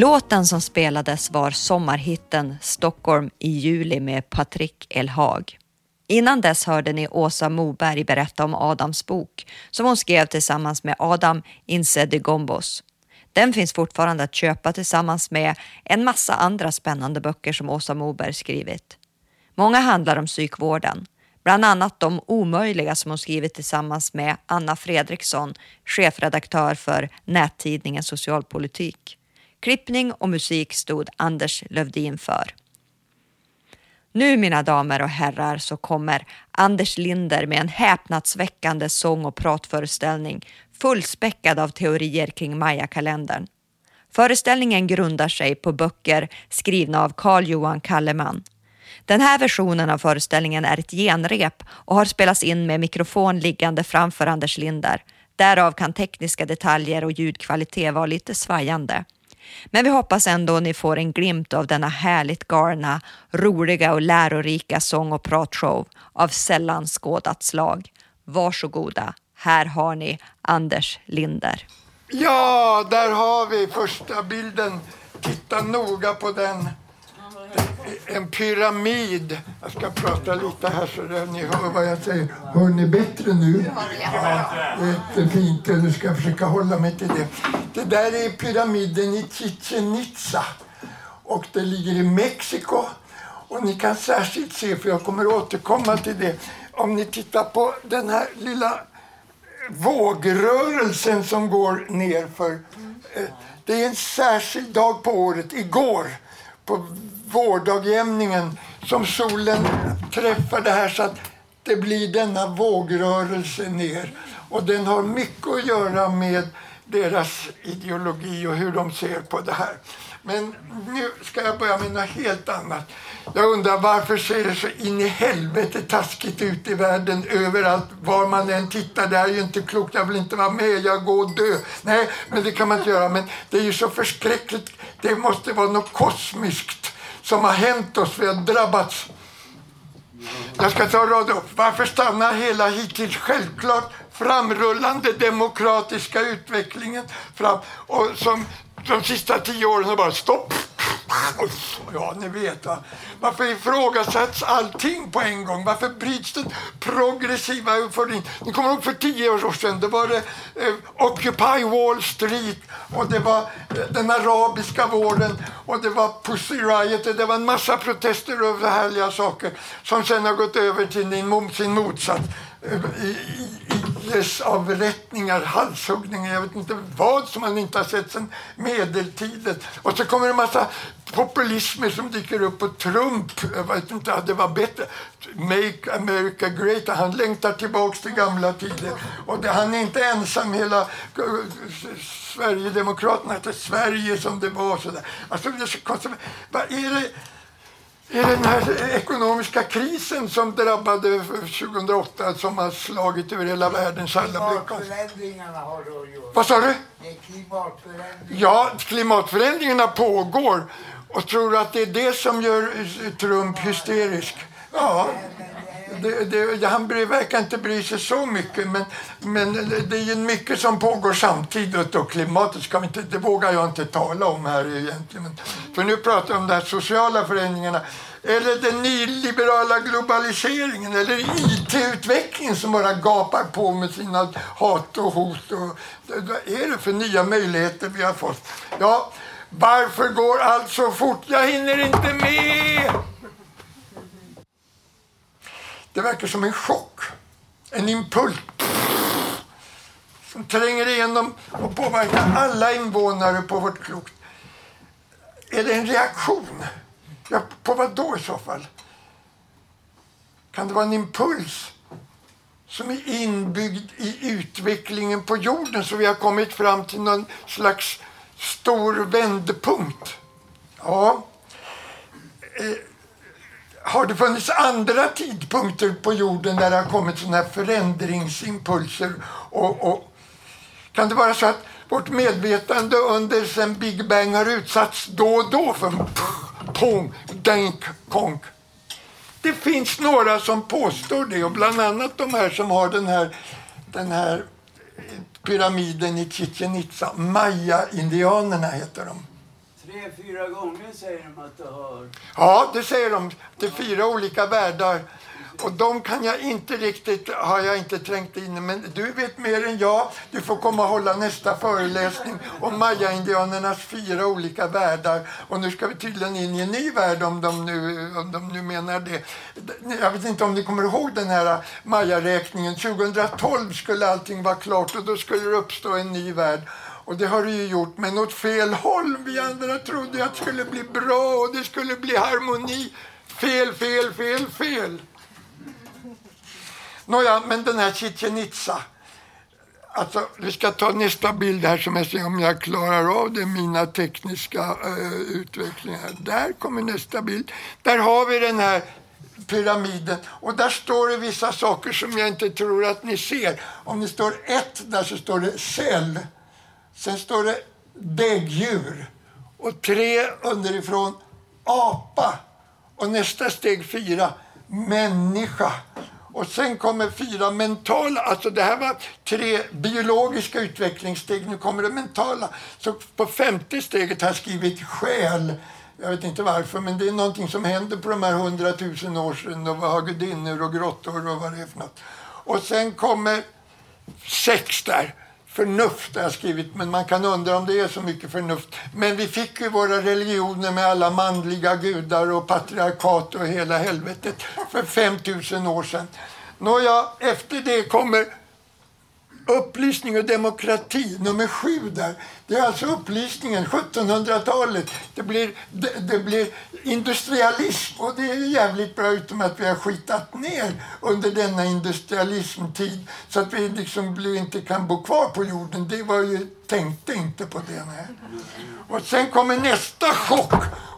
Låten som spelades var sommarhitten Stockholm i juli med Patrik Elhag. Innan dess hörde ni Åsa Moberg berätta om Adams bok som hon skrev tillsammans med Adam Insedigombos. Den finns fortfarande att köpa tillsammans med en massa andra spännande böcker som Åsa Moberg skrivit. Många handlar om psykvården, bland annat de omöjliga som hon skrivit tillsammans med Anna Fredriksson, chefredaktör för nättidningen Socialpolitik. Klippning och musik stod Anders Lövdin för. Nu mina damer och herrar så kommer Anders Linder med en häpnadsväckande sång och pratföreställning fullspäckad av teorier kring Maya-kalendern. Föreställningen grundar sig på böcker skrivna av Carl Johan Kalleman. Den här versionen av föreställningen är ett genrep och har spelats in med mikrofon liggande framför Anders Linder. Därav kan tekniska detaljer och ljudkvalitet vara lite svajande. Men vi hoppas ändå ni får en glimt av denna härligt galna, roliga och lärorika sång och pratshow av sällan skådat slag. Varsågoda, här har ni Anders Linder. Ja, där har vi första bilden. Titta noga på den. En pyramid. Jag ska prata lite här så att ni hör vad jag säger. Hör ni bättre nu? Jättefint. Nu ska jag försöka hålla mig till det. Det där är pyramiden i Chichen Itza. Och det ligger i Mexiko. Och ni kan särskilt se, för jag kommer återkomma till det, om ni tittar på den här lilla vågrörelsen som går nerför. Eh, det är en särskild dag på året, igår, på vårdagjämningen, som solen träffar det här så att det blir denna vågrörelse ner. Och den har mycket att göra med deras ideologi och hur de ser på det här. Men nu ska jag börja med något helt annat. Jag undrar varför ser det så in i helvete taskigt ut i världen överallt, var man än tittar. Det är ju inte klokt, jag vill inte vara med, jag går och dö. Nej, men det kan man inte göra. Men det är ju så förskräckligt. Det måste vara något kosmiskt som har hänt oss. Vi har drabbats. Jag ska ta och rada upp. Varför stannar hela hittills självklart framrullande demokratiska utvecklingen fram och som de sista tio åren har bara stopp. Ja, ni vet. Va? Varför ifrågasätts allting på en gång? Varför bryts den progressiva euforin? Ni kommer ihåg för tio år sedan, det var det eh, Occupy Wall Street och det var eh, den arabiska våren och det var Pussy Riot och det var en massa protester över härliga saker som sen har gått över till sin, sin motsats. Eh, I, avrättningar, halshuggningar, jag vet inte vad som man inte har sett sedan medeltiden. Och så kommer det en massa populismer som dyker upp och Trump, jag vet inte, det var bättre. Make America Great, han längtar tillbaks till gamla tider. Och det, han är inte ensam, hela eh, Sverigedemokraterna, att det är Sverige som det var. Så där. Alltså, det är så konstigt. Vad är det? Är den här ekonomiska krisen som drabbade 2008 som har slagit över hela världens alla. Klimatförändringarna har du gjort. Vad sa du? Klimatförändringarna. Ja, klimatförändringarna pågår. Och tror att det är det som gör Trump hysterisk? Ja. Det, det, han verkar inte bry sig så mycket, men, men det är ju mycket som pågår samtidigt. Och klimatet ska vi inte, det vågar jag inte tala om här egentligen. För nu pratar vi om de här sociala förändringarna. Eller den nyliberala globaliseringen eller IT-utvecklingen som bara gapar på med sina hat och hot. Och, vad är det för nya möjligheter vi har fått? Ja, varför går allt så fort? Jag hinner inte med! Det verkar som en chock, en impuls som tränger igenom och påverkar alla invånare på vårt klot. Är det en reaktion? Ja, på vad då i så fall? Kan det vara en impuls som är inbyggd i utvecklingen på jorden så vi har kommit fram till någon slags stor vändpunkt? Ja. Eh, har det funnits andra tidpunkter på jorden där det har kommit sådana här förändringsimpulser? Och, och, kan det vara så att vårt medvetande under sen Big Bang har utsatts då och då för pong, denk, konk? Det finns några som påstår det och bland annat de här som har den här, den här pyramiden i Chichen Itza. Maya-indianerna heter de. Tre, fyra gånger säger de att du har. Ja, det säger de. Det är fyra olika världar. Och de kan jag inte riktigt, har jag inte trängt in i. Men du vet mer än jag. Du får komma och hålla nästa föreläsning om maya-indianernas fyra olika världar. Och nu ska vi tydligen in i en ny värld om de nu, om de nu menar det. Jag vet inte om ni kommer ihåg den här maya-räkningen. 2012 skulle allting vara klart och då skulle det uppstå en ny värld. Och det har det ju gjort, men åt fel håll. Vi andra trodde att det skulle bli bra och det skulle bli harmoni. Fel, fel, fel, fel. Nåja, men den här Chichen Itza. Alltså, vi ska ta nästa bild här som jag ser om jag klarar av det, mina tekniska eh, utvecklingar. Där kommer nästa bild. Där har vi den här pyramiden och där står det vissa saker som jag inte tror att ni ser. Om det står ett där så står det cell. Sen står det däggdjur och tre underifrån apa. Och nästa steg fyra, människa. Och sen kommer fyra mentala, alltså det här var tre biologiska utvecklingssteg, nu kommer det mentala. Så på femte steget har jag skrivit själ. Jag vet inte varför, men det är någonting som händer på de här hundratusen år sedan. Och vad har gudinnor och grottor och vad det är för något. Och sen kommer sex där. Förnuft har jag skrivit, men man kan undra om det är så mycket förnuft. Men vi fick ju våra religioner med alla manliga gudar och patriarkat och hela helvetet för 5000 år sedan. Nåja, efter det kommer upplysning och demokrati, nummer sju där. Det är alltså upplysningen, 1700-talet. Det blir, det, det blir industrialism och det är jävligt bra utom att vi har skitat ner under denna industrialismtid så att vi liksom blir, inte kan bo kvar på jorden. Det var ju, tänkte inte på det. Nej. Och sen kommer nästa chock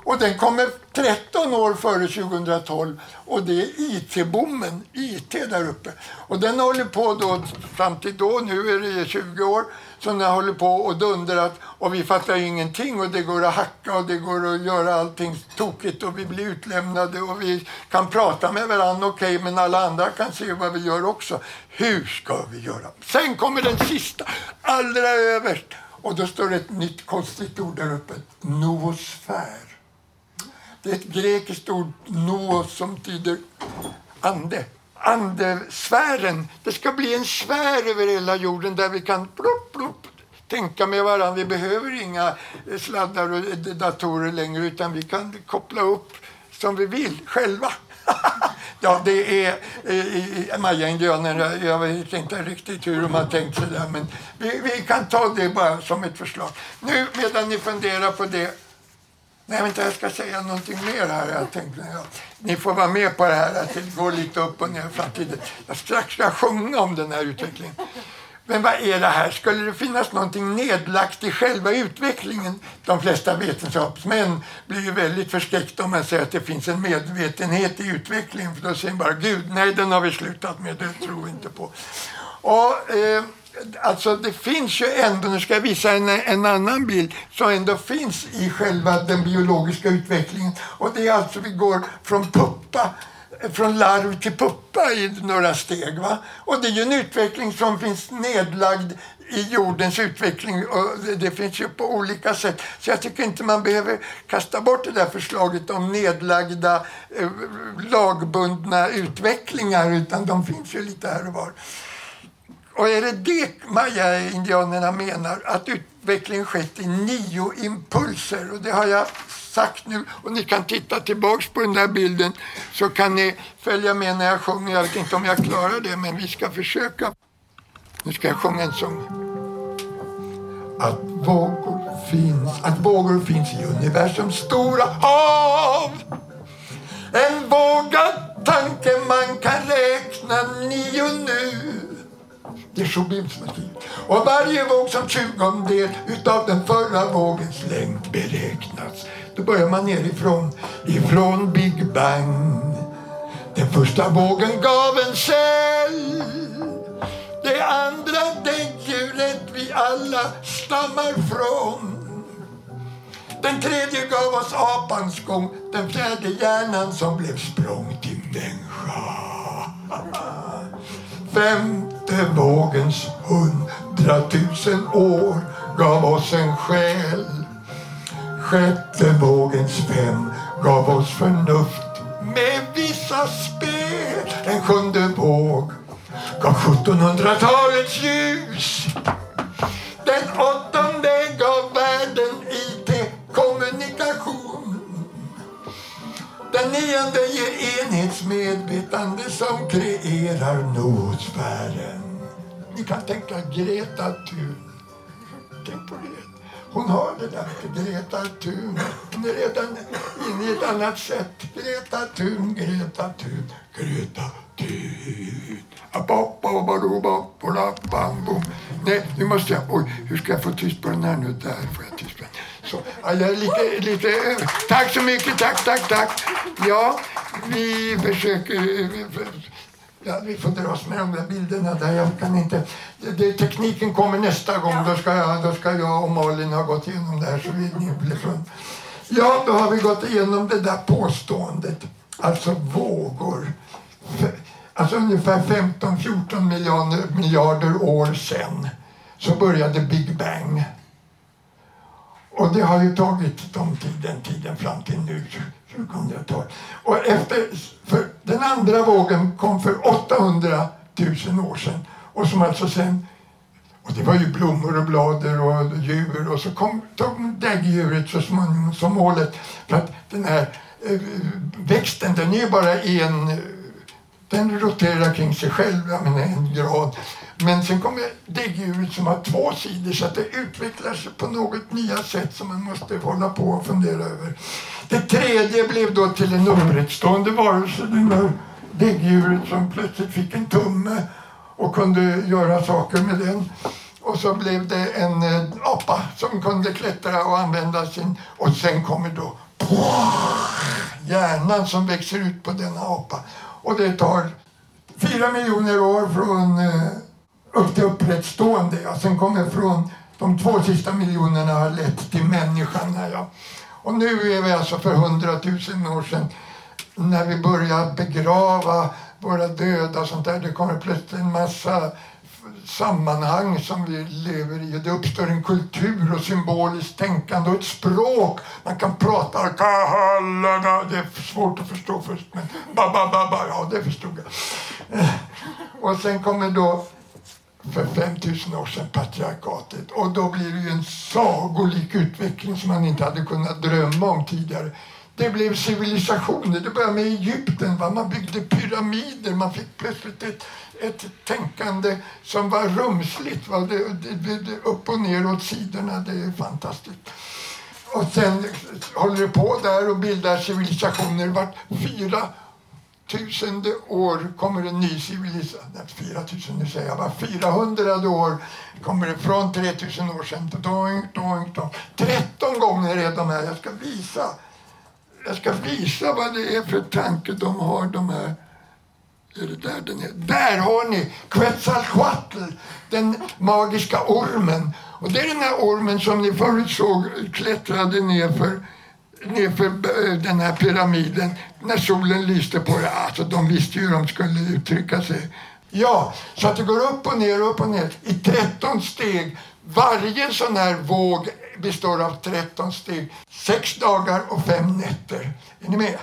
och den kommer 13 år före 2012 och det är IT-bommen, IT där uppe. Och den håller på då fram till då, nu är det 20 år, som den håller på och dundrat och vi fattar ingenting och det går att hacka och det går att göra allting tokigt och vi blir utlämnade och vi kan prata med varandra, okej, okay, men alla andra kan se vad vi gör också. Hur ska vi göra? Sen kommer den sista, allra överst och då står det ett nytt konstigt ord där uppe, noosfär. Det är ett grekiskt ord, noos, som betyder ande. Andesfären. Det ska bli en sfär över hela jorden där vi kan plopp, plopp, tänka med varandra. Vi behöver inga sladdar och datorer längre utan vi kan koppla upp som vi vill själva. (laughs) ja, det är eh, Maya-indianerna. Jag vet inte riktigt hur de har tänkt sig det, men vi, vi kan ta det bara som ett förslag. Nu medan ni funderar på det Nej, vänta, jag ska säga någonting mer här. Jag tänkte, ja, ni får vara med på det här, att det går lite upp och ner i framtiden. Jag strax ska sjunga om den här utvecklingen. Men vad är det här? Skulle det finnas någonting nedlagt i själva utvecklingen? De flesta vetenskapsmän blir ju väldigt förskräckta om man säger att det finns en medvetenhet i utvecklingen. För då säger bara Gud, nej den har vi slutat med, det tror vi inte på. Och, eh, alltså det finns ju ändå, nu ska jag visa en, en annan bild, som ändå finns i själva den biologiska utvecklingen. Och det är alltså vi går från puppa från larv till puppa i några steg. Va? Och det är ju en utveckling som finns nedlagd i jordens utveckling och det finns ju på olika sätt. Så jag tycker inte man behöver kasta bort det där förslaget om nedlagda eh, lagbundna utvecklingar utan de finns ju lite här och var. Och är det det maya-indianerna menar, att utvecklingen skett i nio impulser? Och det har jag sagt nu och ni kan titta tillbaks på den där bilden så kan ni följa med när jag sjunger. Jag vet inte om jag klarar det, men vi ska försöka. Nu ska jag sjunga en sång. Att vågor finns, att vågor finns i universums stora hav. En vågad tanke man kan räkna nio nu det är Chopins-motiv. Och varje våg som tjugondel utav den förra vågens längd beräknas. Då börjar man nerifrån, ifrån Big Bang. Den första vågen gav en cell. Det andra däggdjuret vi alla stammar från. Den tredje gav oss apans gång, den fjärde hjärnan som blev språng till människa. Femte vågens hundratusen år gav oss en själ. Sjätte vågens fem gav oss förnuft med vissa spel. En sjunde våg gav 1700-talets ljus. Den åttonde gav Den nionde ger enhetsmedvetande som kreerar noosfären. Ni kan tänka Greta Thun. Tänk på det. Hon har det där, Greta Thun. Hon är redan inne i ett annat sätt. Greta Thun, Greta Thun, Greta Thun. Apapadopadopapadoppolappan bom. Nej, nu måste jag... Oj, hur ska jag få tyst på den här nu? Där får jag tyst på den. Så, ja, jag är lite, lite. Tack så mycket, tack, tack, tack. Ja, vi försöker... Eh, ja, vi får dras med de där bilderna där. Jag kan inte... Det, det, tekniken kommer nästa gång. Då ska, jag, då ska jag och Malin ha gått igenom det här. Så vi, ni blir från... Ja, då har vi gått igenom det där påståendet. Alltså vågor. Alltså ungefär 15-14 miljarder, miljarder år sedan så började Big Bang. Och det har ju tagit de tiden, tiden fram till nu. Så kom det att ta. Och efter, för den andra vågen kom för 800 000 år sedan. Och som alltså sen, och det var ju blommor och blader och djur och så kom, tog däggdjuret så småningom som målet. För att den här eh, växten den är ju bara en den roterar kring sig själv, jag menar en grad. Men sen kommer däggdjuret som har två sidor så att det utvecklar sig på något nya sätt som man måste hålla på och fundera över. Det tredje blev då till en upprättstående varelse, det där däggdjuret som plötsligt fick en tumme och kunde göra saker med den. Och så blev det en eh, apa som kunde klättra och använda sin... Och sen kommer då hjärnan som växer ut på denna apa. Och det tar fyra miljoner år från eh, upp till upprättstående. Ja. Sen kommer från de två sista miljonerna har lett till människan. Ja. Och nu är vi alltså för hundratusen år sedan när vi börjar begrava våra döda och sånt där. Det kommer plötsligt en massa sammanhang som vi lever i. Det uppstår en kultur och symboliskt tänkande och ett språk. Man kan prata. Det är svårt att förstå först, men ba, ba, ba, ba. ja, det förstod jag. Eh, och sen kommer då för 5000 år sedan patriarkatet och då blir det ju en sagolik utveckling som man inte hade kunnat drömma om tidigare. Det blev civilisationer. Det började med Egypten. Va? Man byggde pyramider. Man fick plötsligt ett, ett tänkande som var rumsligt. Va? Det, det, det, det, upp och ner åt sidorna. Det är fantastiskt. Och sen håller det på där och bildar civilisationer. Vart fyra tusende år kommer en ny civilisation. Nej, 4000 nu säger jag bara. 400 år kommer det från 3000 år sedan. Doink, doink, doink. 13 gånger är de här. Jag ska visa. Jag ska visa vad det är för tanke de har, de här. Är det där den är? Där har ni Quetzalcoatl, den magiska ormen. Och det är den här ormen som ni förut såg klättrade nerför nerför eh, den här pyramiden när solen lyste på det. Alltså, de visste ju hur de skulle uttrycka sig. Ja, så att det går upp och ner, upp och ner i 13 steg. Varje sån här våg består av 13 steg. Sex dagar och fem nätter. Är ni med?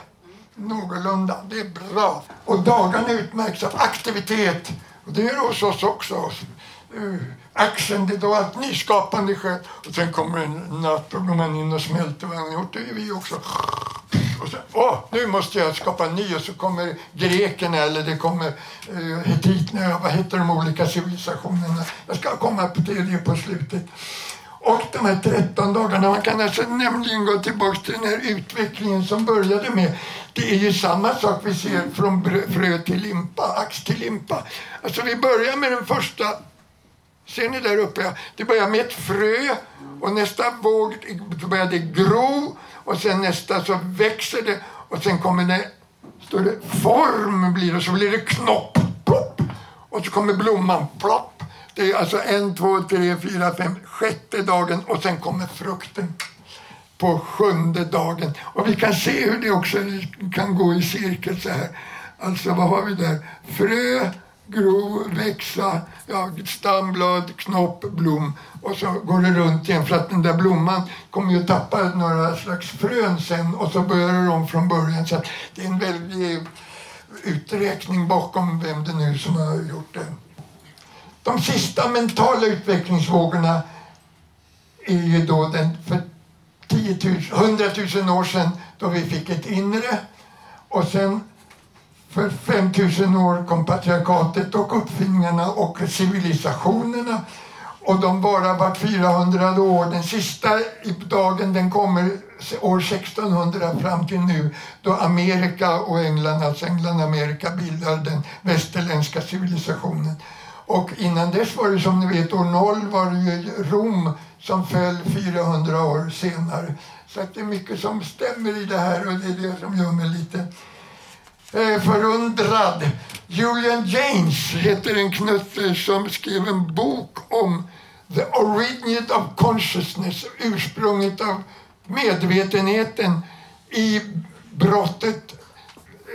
Någorlunda. Det är bra. Och dagarna utmärks av aktivitet. Och det är det hos oss också. Eh, Uh, action, det är då allt nyskapande sker. Och sen kommer en natt och går man in och smälter vad han har gjort. Det är vi också. Och sen, åh, nu måste jag skapa en ny. Och så kommer grekerna eller det kommer uh, hetiterna. Vad heter de olika civilisationerna? Jag ska komma på det på slutet. Och de här 13 dagarna, man kan alltså nämligen gå tillbaka till den här utvecklingen som började med, det är ju samma sak vi ser från frö till limpa, ax till limpa. Alltså vi börjar med den första, ser ni där uppe? Det börjar med ett frö och nästa våg börjar det gro och sen nästa så växer det och sen kommer det, står det form blir det, så blir det knopp, plopp och så kommer blomman, plopp det är alltså en, två, tre, fyra, fem, sjätte dagen och sen kommer frukten på sjunde dagen. Och vi kan se hur det också kan gå i cirkel så här. Alltså vad har vi där? Frö, gro, växa, ja, stamblad, knopp, blom. Och så går det runt igen för att den där blomman kommer ju tappa några slags frön sen och så börjar de om från början. Så att det är en väldig uträkning bakom vem det nu är som har gjort det. De sista mentala utvecklingsvågorna är ju då den för 10 000, 100 000 år sedan då vi fick ett inre och sen för 5000 år kom patriarkatet och uppfinningarna och civilisationerna och de bara vart 400 år. Den sista dagen den kommer år 1600 fram till nu då Amerika och England, alltså England och Amerika bildar den västerländska civilisationen. Och innan dess var det som ni vet, år 0 var det ju Rom som föll 400 år senare. Så att det är mycket som stämmer i det här och det är det som gör mig lite Eh, förundrad. Julian James heter en knutte som skrev en bok om The Origin of Consciousness, ursprunget av medvetenheten i brottet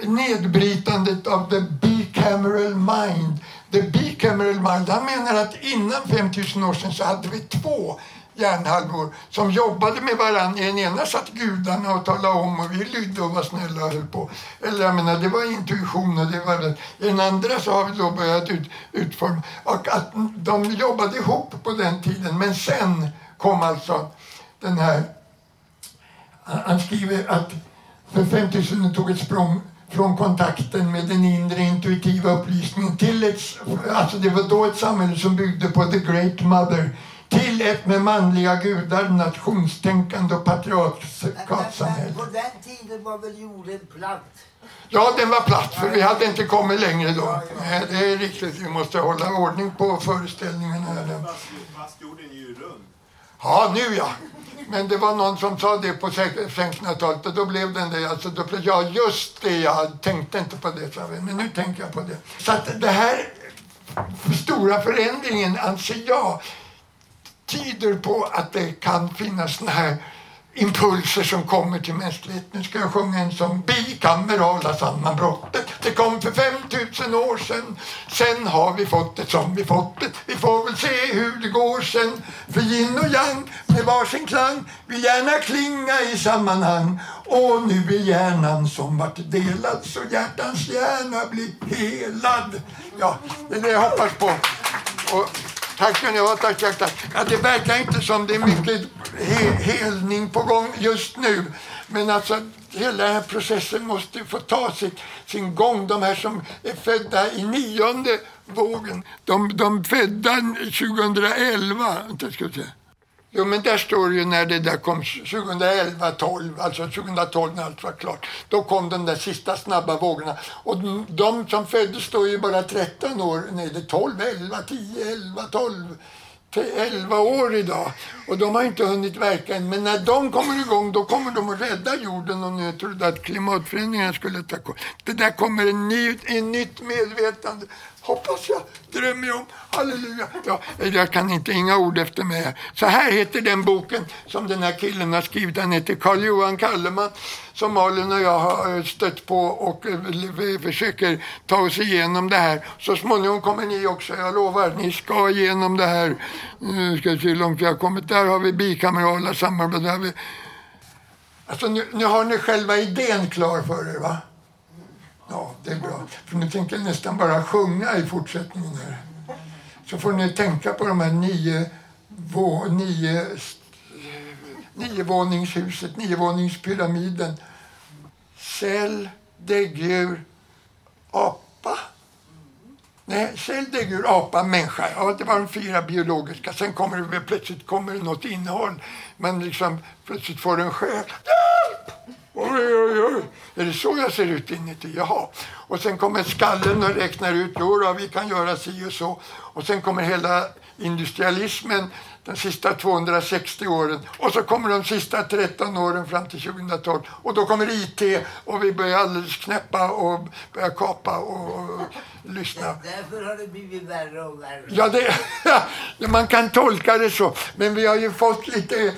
nedbrytandet av the bicameral mind. The bicameral mind, han menar att innan 5000 år sedan så hade vi två hjärnhalvor som jobbade med varandra. I den ena satt gudarna och talade om och vi lydde och var snälla och höll på. Eller jag menar, det var intuition och det var det. I den andra så har vi då börjat ut, utforma. Och att de jobbade ihop på den tiden. Men sen kom alltså den här... Han skriver att för 5000 tog ett språng från kontakten med den inre intuitiva upplysningen till ett, alltså det var då ett samhälle som byggde på the great mother till ett med manliga gudar, nationstänkande och patriarkatsamhälle. På den tiden var väl jorden platt? Ja, den var platt för vi hade inte kommit längre då. Nej, det är riktigt, vi måste hålla ordning på föreställningarna. här. Fastjorden är ju rund. Ja, nu ja. Men det var någon som sa det på 1600-talet och då blev den det. Alltså, då, blev- ja, just det, jag tänkte inte på det, sa vi, men nu tänker jag på det. Så att det här stora förändringen anser jag tyder på att det kan finnas såna här impulser som kommer till mänskligheten. Nu ska jag sjunga en sång. Bikamerala sammanbrottet. Det kom för 5000 år sedan. Sen har vi fått det som vi fått det. Vi får väl se hur det går sen. För yin och yang med varsin klang vill gärna klinga i sammanhang. Och nu är hjärnan som vart delad så hjärtans hjärna blir helad. Ja, det är det jag hoppas på. Och Tack ska ni ha. Tack, tack, tack. Ja, det verkar inte som det är mycket he helning på gång just nu. Men alltså, hela den här processen måste få ta sitt, sin gång. De här som är födda i nionde vågen, de, de födda 2011, ska jag säga. Jo, men där står ju när det där kom 2011, 12, alltså 2012 när allt var klart. Då kom de där sista snabba vågorna. Och de, som föddes då är ju bara 13 år, nej det är 12, 11, 10, 11, 12, 11 år idag. Och de har inte hunnit verka än. Men när de kommer igång då kommer de att rädda jorden. om nu trodde att klimatförändringarna skulle ta koll. Det där kommer en, ny, en nytt medvetande. Hoppas jag, drömmer jag om. Halleluja. Ja, jag kan inte inga ord efter mig. Så här heter den boken som den här killen har skrivit. Han heter Carl-Johan Kalleman som Malin och jag har eh, stött på och eh, vi försöker ta oss igenom det här. Så småningom kommer ni också, jag lovar. Ni ska igenom det här. Nu ska vi se hur långt vi har kommit. Där har vi bikamerala samarbete. Alltså, nu, nu har ni själva idén klar för er, va? Ja, det är bra. För nu tänker jag nästan bara sjunga i fortsättningen här. Så får ni tänka på de här nio, vå, nio, niovåningshuset, niovåningspyramiden. Cell, däggdjur, apa. Nej, cell, däggdjur, apa, människa. Ja, det var de fyra biologiska. Sen kommer det plötsligt kommer det något innehåll. Man liksom plötsligt får en själ. Hjälp! Oj, oj, oj. Är det så jag ser ut inuti? Jaha. Och sen kommer skallen och räknar ut, jo då, vi kan göra si och så. Och sen kommer hela industrialismen de sista 260 åren. Och så kommer de sista 13 åren fram till 2012. Och då kommer IT och vi börjar alldeles knäppa och börjar kapa och, och lyssna. Därför har det blivit värre och värre. Ja, det, (laughs) man kan tolka det så. Men vi har ju fått lite...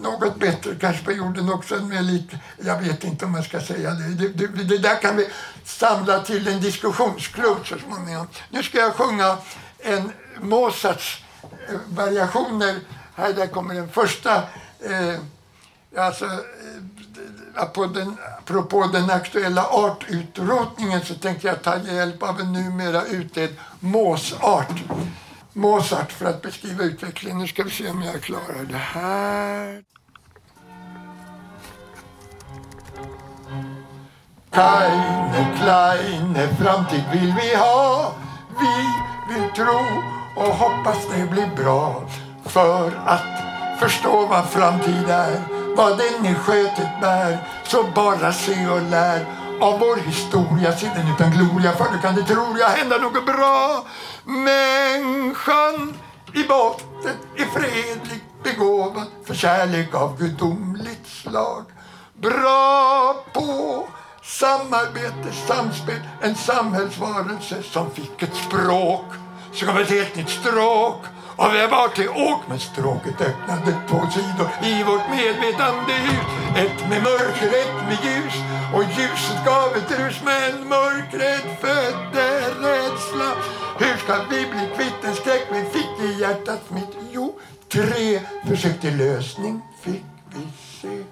Något bättre kanske på jorden också. Med lite, jag vet inte om man ska säga det. Det, det. det där kan vi samla till en diskussionsklubb så småningom. Nu ska jag sjunga en Mozarts eh, variationer. Här där kommer den första. Eh, alltså, eh, på den, apropå den aktuella artutrotningen så tänkte jag ta hjälp av en numera utdöd måsart. Mozart för att beskriva utvecklingen. Nu ska vi se om jag klarar det här. Kleine, kleine framtid vill vi ha. Vi vill tro och hoppas det blir bra. För att förstå vad framtid är, vad den i skötet bär. Så bara se och lär av vår historia, se den utan gloria. För nu kan det troliga hända något bra. Människan i botten är fredlig, begåvad för kärlek av gudomligt slag. Bra på samarbete, samspel, en samhällsvarelse som fick ett språk som gav ett helt nytt stråk. Och vi var till åk, men stråket öppnade två sidor i vårt medvetande hus. Ett med mörker, ett med ljus. Och ljuset gav ett rus, men mörkret födde rädsla. Hur ska vi bli kvitt den skräck vi fick i hjärtat mitt? Jo, tre försök till lösning fick vi se.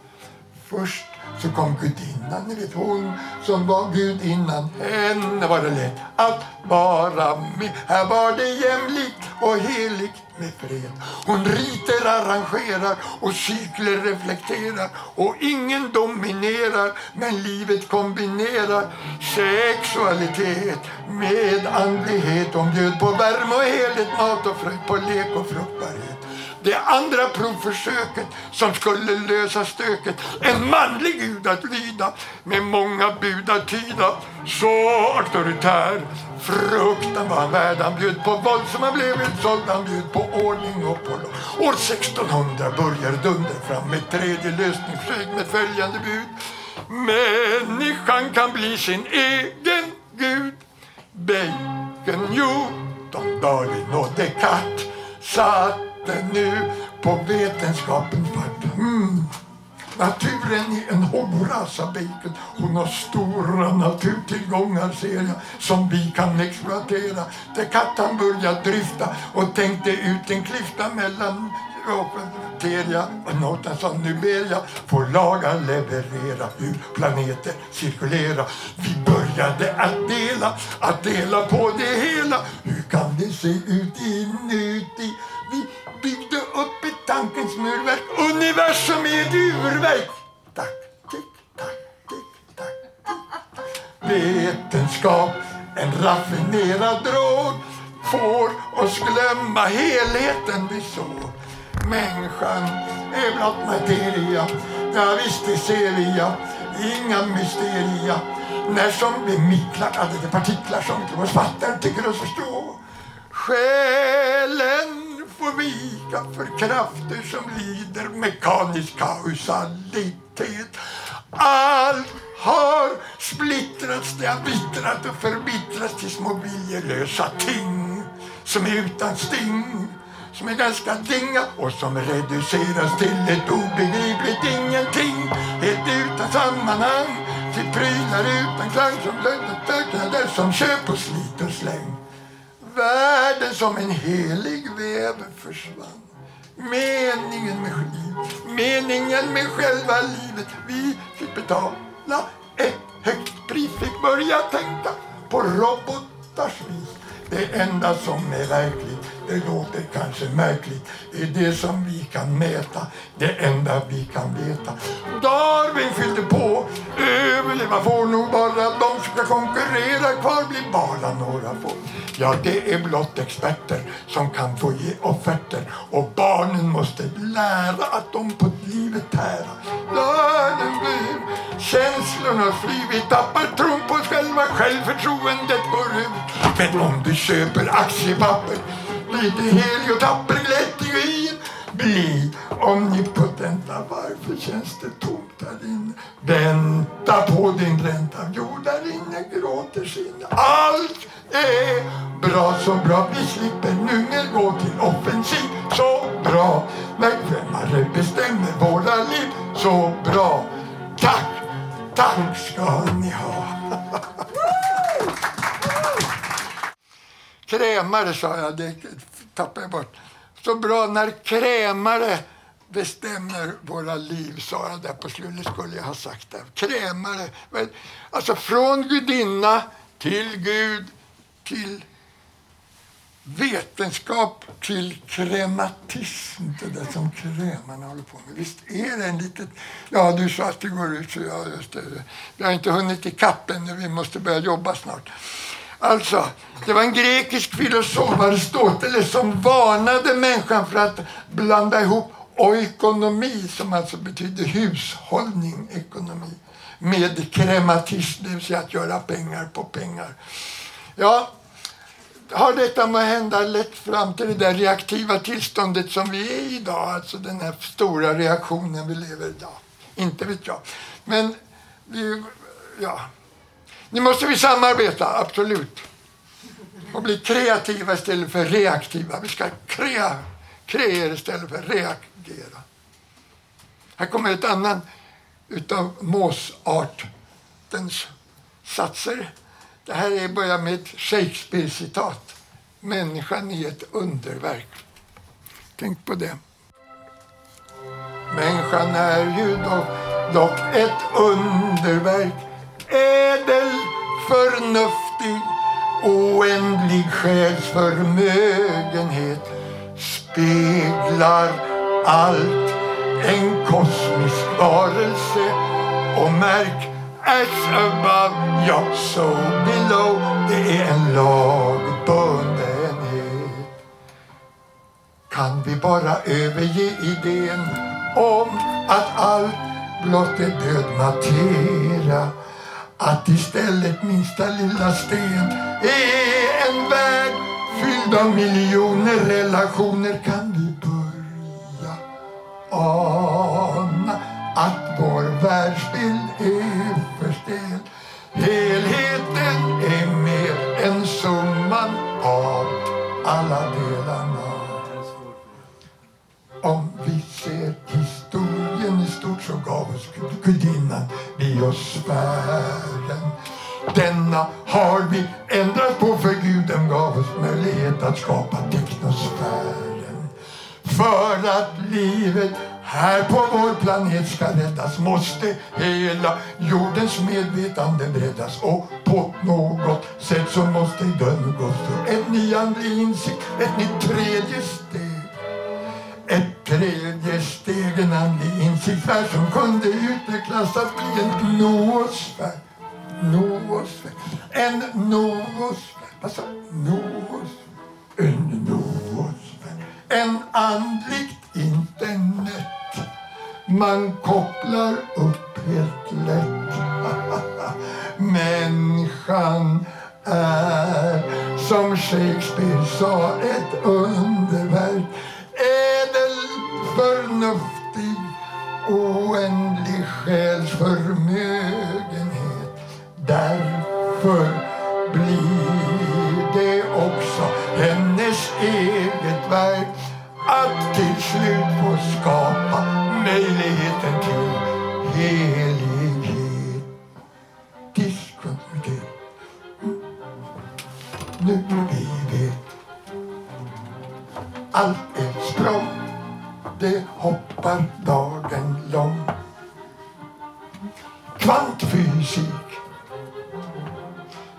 Först så kom gudinnan, ni vet hon som var gudinnan. Henne var det lätt att vara med. Här var det jämlikt och heligt med fred. Hon riter, arrangerar och cykler reflekterar. Och ingen dominerar, men livet kombinerar sexualitet med andlighet. Hon bjöd på värme och helhet, mat och fröjd, på lek och fruktbarhet. Det andra provförsöket som skulle lösa stöket. En manlig gud att lyda med många bud att tyda. Så auktoritär. Fruktan var han värd. Han bjöd på våld som han blev utsåld. Han bjöd på ordning och på lag. År 1600 börjar dunder fram med tredje lösningsförsök med följande bud. Människan kan bli sin egen gud. Bacon, Newton, Darwin och Descartes satte nu på vetenskapens fart. Mm. Naturen är en hora, sa Bacon. Hon har stora naturtillgångar, ser jag, som vi kan exploatera. Där katten började dryfta och tänkte ut en klyfta mellan Teria och Norton sa nu ber jag få laga leverera hur planeter cirkulera. Vi började att dela, att dela på det hela. Hur kan det se ut inuti? Vi byggde upp ett tankens murverk. Universum är ett urverk. Tack, tick, tack, tick, tack, tick. Vetenskap, en raffinerad drog får oss glömma helheten vi såg. Människan är blott materia, ja visst det ser vi ja. Inga mysteria. När som vi micklar, alla de partiklar som inte oss fattar tycker oss förstå. Själen får vika för krafter som lider mekanisk kausalitet. Allt har splittrats, det har vittrat och förbittrats till små viljelösa ting som är utan sting som är ganska dinga och som reduceras till ett obegripligt ingenting helt utan sammanhang till prylar utan klang som lönnettöknader som köp och slit och släng. Världen som en helig väv försvann. Meningen med livet, meningen med själva livet. Vi fick betala ett högt pris, fick börja tänka på robotars vis. Det enda som är verkligt, det låter kanske märkligt, Det är det som vi kan mäta, det enda vi kan veta. Darwin fyllde på, överleva får nog bara de som ska konkurrera, kvar blir bara några få. Ja, det är blott experter som kan få ge offerter och barnen måste lära att de på livet tära. Världen blir känslorna fly, vi tappar tron på oss själva, självförtroendet går ut. Men om du köper aktiepapper lite helig och tapper glättig bli omnipotenta. Varför känns det tomt där inne? Vänta på din ränta. Jo, där inne gråter sin. Allt är bra, så bra. Vi slipper nu mer gå till offensiv. Så bra. När främmare bestämmer våra liv. Så bra. Tack, tack ska ni ha. (laughs) Krämare sa jag, det tappade jag bort. Så bra när krämare bestämmer våra liv, sa jag där på slutet. skulle jag ha sagt det. Krämare. Alltså från gudinna till Gud till vetenskap till krematism. Det där som krämarna håller på med. Visst är det en liten... Ja, du sa att det går ut så ja, just det. Vi har inte hunnit ikapp ännu. Vi måste börja jobba snart. Alltså, det var en grekisk filosof, Aristoteles, som varnade människan för att blanda ihop oikonomi, som alltså betyder hushållning, ekonomi, med krematism, det vill säga att göra pengar på pengar. Ja, har detta med hända lett fram till det där reaktiva tillståndet som vi är i idag? Alltså den här stora reaktionen vi lever i idag? Inte vet jag. Men vi, ja. Nu måste vi samarbeta, absolut. Och bli kreativa istället för reaktiva. Vi ska krea, kreera istället för reagera. Här kommer ett annan utav måsartens satser. Det här är börjar med ett Shakespeare-citat. Människan är ett underverk. Tänk på det. Människan är ju dock, dock ett underverk. Ädel, förnuftig, oändlig själs förmögenhet speglar allt. En kosmisk varelse. Och märk as above, ja so below. Det är en lagbundenhet. Kan vi bara överge idén om att allt blott är död materia? Att istället minsta lilla sten är en värld fylld av miljoner relationer kan vi börja ana att vår världsbild är för stel. Helheten är mer än summan av alla gudinnan biosfären. Denna har vi ändrat på för guden gav oss möjlighet att skapa teknosfären. För att livet här på vår planet ska räddas måste hela jordens medvetande breddas och på något sätt så måste dörren gå en ny andlig insikt, ett nytt tredje steg. Ett tredje steg, en andlig insiktsvärld som kunde utvecklas att bli en noosfär. Noosfär. En noosfär. Vad sa Noosfär. En noosfär. En andligt internet. Man kopplar upp helt lätt. (laughs) Människan är som Shakespeare sa ett underverk. Ädel, förnuftig, oändlig själsförmögenhet. Därför blir det också hennes eget verk att till slut få skapa möjligheten till helighet. Diskvalitet. Nu vi vet allt det hoppar dagen lång. Kvantfysik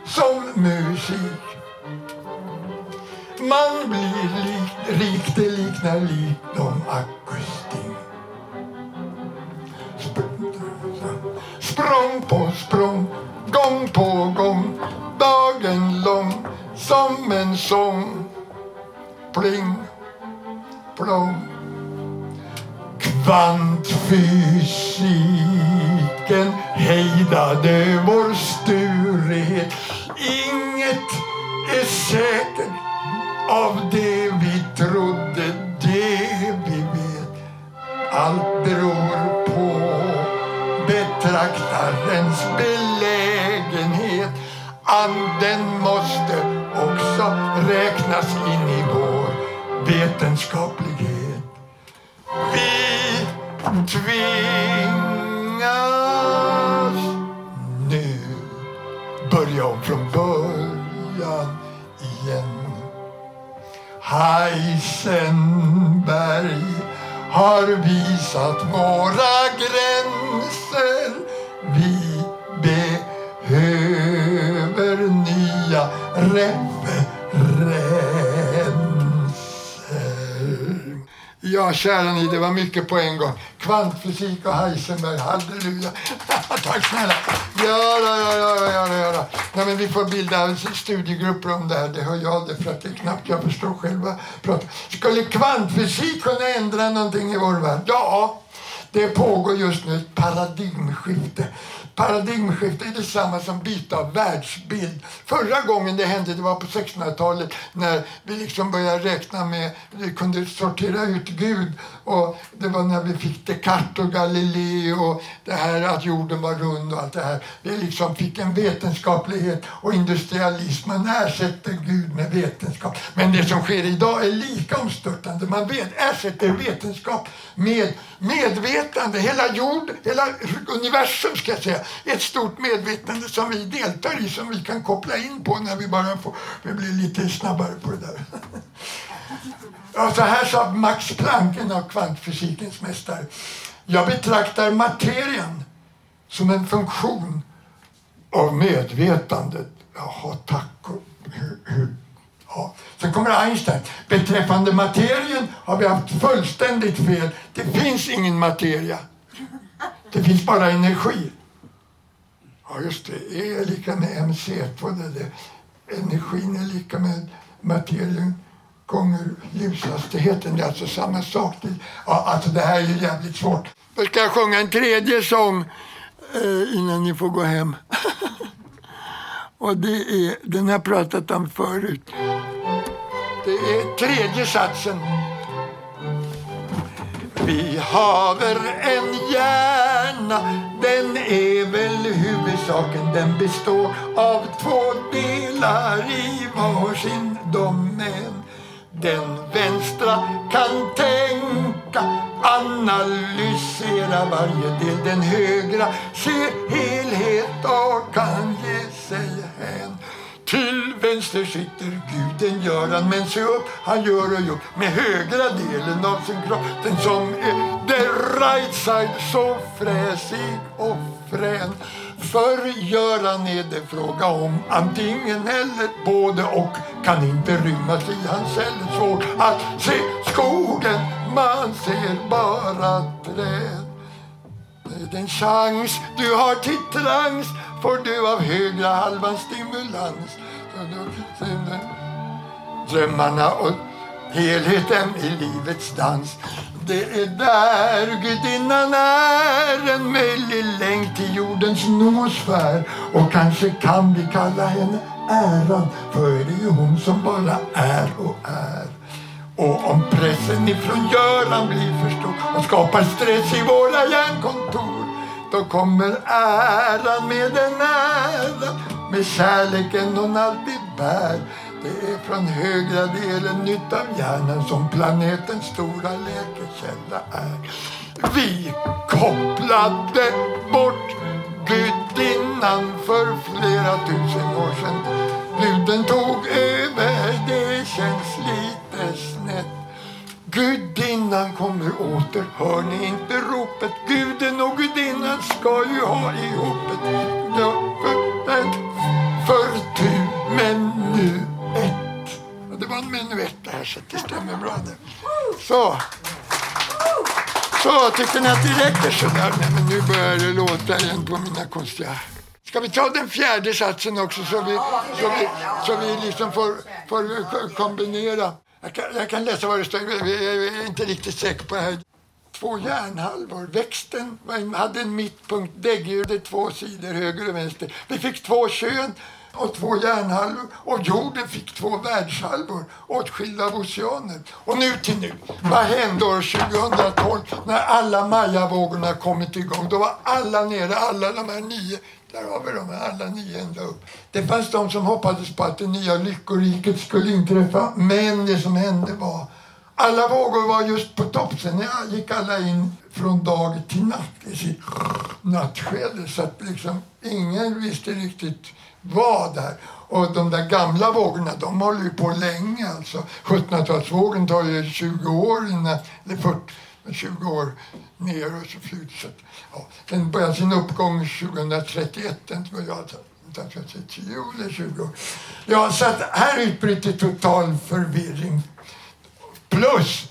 som musik man blir lik, rik, det liknar likdom akustik. Språng på språng, gång på gång, dagen lång som en sång. Pling, plong. Kvantfysiken hejdade vår sturighet. Inget är säkert av det vi trodde, det vi vet. Allt beror på betraktarens belägenhet. Anden måste också räknas in i vår vetenskaplighet. Vi tvingas nu börja om från början igen. Heisenberg har visat våra gränser. Vi behöver nya rätt Ja, kära ni, det var mycket på en gång. Kvantfysik och Heisenberg, halleluja. (laughs) Tack snälla. Ja, ja, ja, ja, ja, ja. Nej, men vi får bilda studiegrupper om det här. Det hör jag det för att det är knappt jag förstår själva. Skulle kvantfysik kunna ändra någonting i vår värld? Ja, det pågår just nu ett paradigmskifte. Paradigmskifte är detsamma som byte av världsbild. Förra gången det hände det var på 1600-talet när vi liksom började räkna med, vi kunde sortera ut Gud. Och det var när vi fick Descartes och Galilei och det här att jorden var rund och allt det här. Vi liksom fick en vetenskaplighet och industrialism. Man ersätter Gud med vetenskap. Men det som sker idag är lika omstörtande. Man vet, ersätter vetenskap med medvetande. Hela jord, hela universum ska jag säga, ett stort medvetande som vi deltar i, som vi kan koppla in på när vi bara får, vi blir lite snabbare på det där. Ja, så här sa Max Planck, en av kvantfysikens mästare. Jag betraktar materian som en funktion av medvetandet. Jaha, tack. och Ja. Sen kommer Einstein. Beträffande materien har vi haft fullständigt fel. Det finns ingen materia. Det finns bara energi. Ja, just det. E är lika med mc2. Det är. Energin är lika med materien gånger ljushastigheten. Det är alltså samma sak. Det- Ja, alltså det här är ju jävligt svårt. Jag ska jag sjunga en tredje sång eh, innan ni får gå hem. (laughs) Och det är, den har jag pratat om förut. Det är tredje satsen. Vi haver en hjärna, den är väl huvudsaken. Den består av två delar i varsin domän. Den vänstra kan tänka, analysera varje del. Den högra ser helhet och kan ge sig hän. Till vänster sitter guden Göran men se upp, han gör och gör med högra delen av sin kropp. Den som är the right side, så fräsig och frän. För Göran är det fråga om antingen eller både och kan inte rymmas i hans celler. Svårt att se skogen, man ser bara träd. Med en chans du har till trans får du av högra halvan stimulans. Drömmarna och helheten i livets dans. Det är där gudinnan är, en möjlig länk till jordens nosfär. Och kanske kan vi kalla henne Äran för det är ju hon som bara är och är. Och om pressen ifrån Göran blir för stor och skapar stress i våra hjärnkontor då kommer äran med en ära med kärleken hon alltid bär. Det är från högra delen nytt av hjärnan som planetens stora läkekälla är. Vi kopplade bort gudinnan för flera tusen år sedan. Guden tog över, det känns lite snett. Gudinnan kommer åter, hör ni inte ropet? Guden och gudinnan ska ju ha ihopet. Ja, för, för, för tu, men nu ett. Ja, Det var en menuett det här så det stämmer bra det. Så. Så, tycker ni att det räcker sådär? Nej, men nu börjar det låta igen på mina konstiga... Ska vi ta den fjärde satsen också så vi, så vi, så vi liksom får, får kombinera? Jag kan, jag kan läsa vad det står, jag är inte riktigt säker på det här. Två järnhalvor. Växten hade en mittpunkt, däggdjuret två sidor, höger och vänster. Vi fick två kön och två hjärnhalvor och jorden fick två världshalvor åtskilda av oceaner. Och nu till nu. Vad hände år 2012 när alla Maya-vågorna kommit igång? Då var alla nere, alla de här nio. Där har vi dem, alla nio ända upp. Det fanns de som hoppades på att det nya lyckoriket skulle inträffa. Men det som hände var alla vågor var just på topp. Sen gick alla in från dag till natt i sitt nattskede. Så att liksom ingen visste riktigt var där. Och de där gamla vågorna, de håller ju på länge. Alltså 1700-talsvågen tar ju 20 år innan, eller 40, 20 år ner och så flyter ja. Den börjar sin uppgång 2031. Den var jag alltså kanske 10 eller 20 år. Ja, så att här utbryter total förvirring. Plus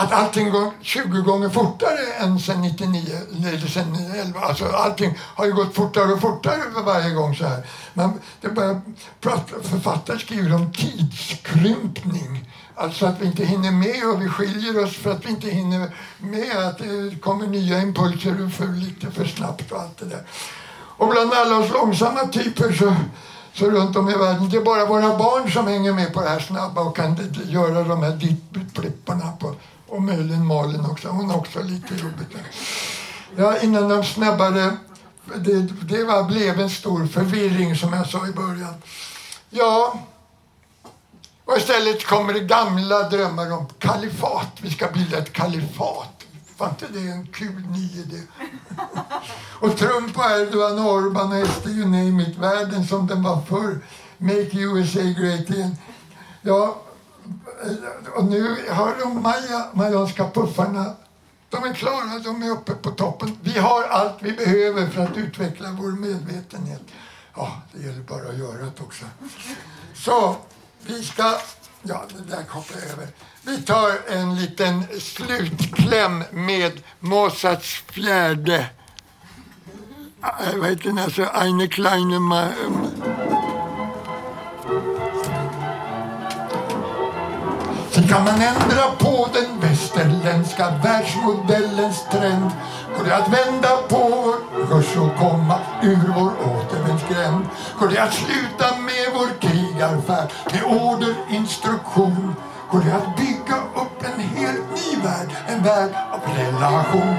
att allting går 20 gånger fortare än sen 99 eller sen 11. Alltså allting har ju gått fortare och fortare för varje gång så här. Man, det börjar författare skriver om tidskrympning. Alltså att vi inte hinner med och vi skiljer oss för att vi inte hinner med att eh, det kommer nya impulser för lite för snabbt och allt det där. Och bland alla oss långsamma typer så, så runt om i världen, det är bara våra barn som hänger med på det här snabba och kan göra de här dittplipparna på och möjligen Malin också, hon har också lite jobbigt. Ja, innan de snabbare, det, det var, blev en stor förvirring som jag sa i början. Ja, och istället kommer det gamla drömmar om kalifat. Vi ska bilda ett kalifat. Var inte det en kul ny idé? (laughs) Och Trump och Erdogan och Orban och SD, you name it, världen som den var förr. Make USA great again. Ja, och nu har de maja, majanska puffarna, de är klara, de är uppe på toppen. Vi har allt vi behöver för att utveckla vår medvetenhet. Ja, det gäller bara att göra det också. Så, vi ska... Ja, det där kopplar jag över. Vi tar en liten slutkläm med Mozarts fjärde... Äh, vad heter den? Alltså, Eine kleine... Ma- kan man ändra på den västerländska världsmodellens trend. Går det att vända på vår kurs och komma ur vår återvändsgränd? Går det att sluta med vår krigarfärd med order, instruktion? Går det att bygga upp en helt ny värld, en värld av relation?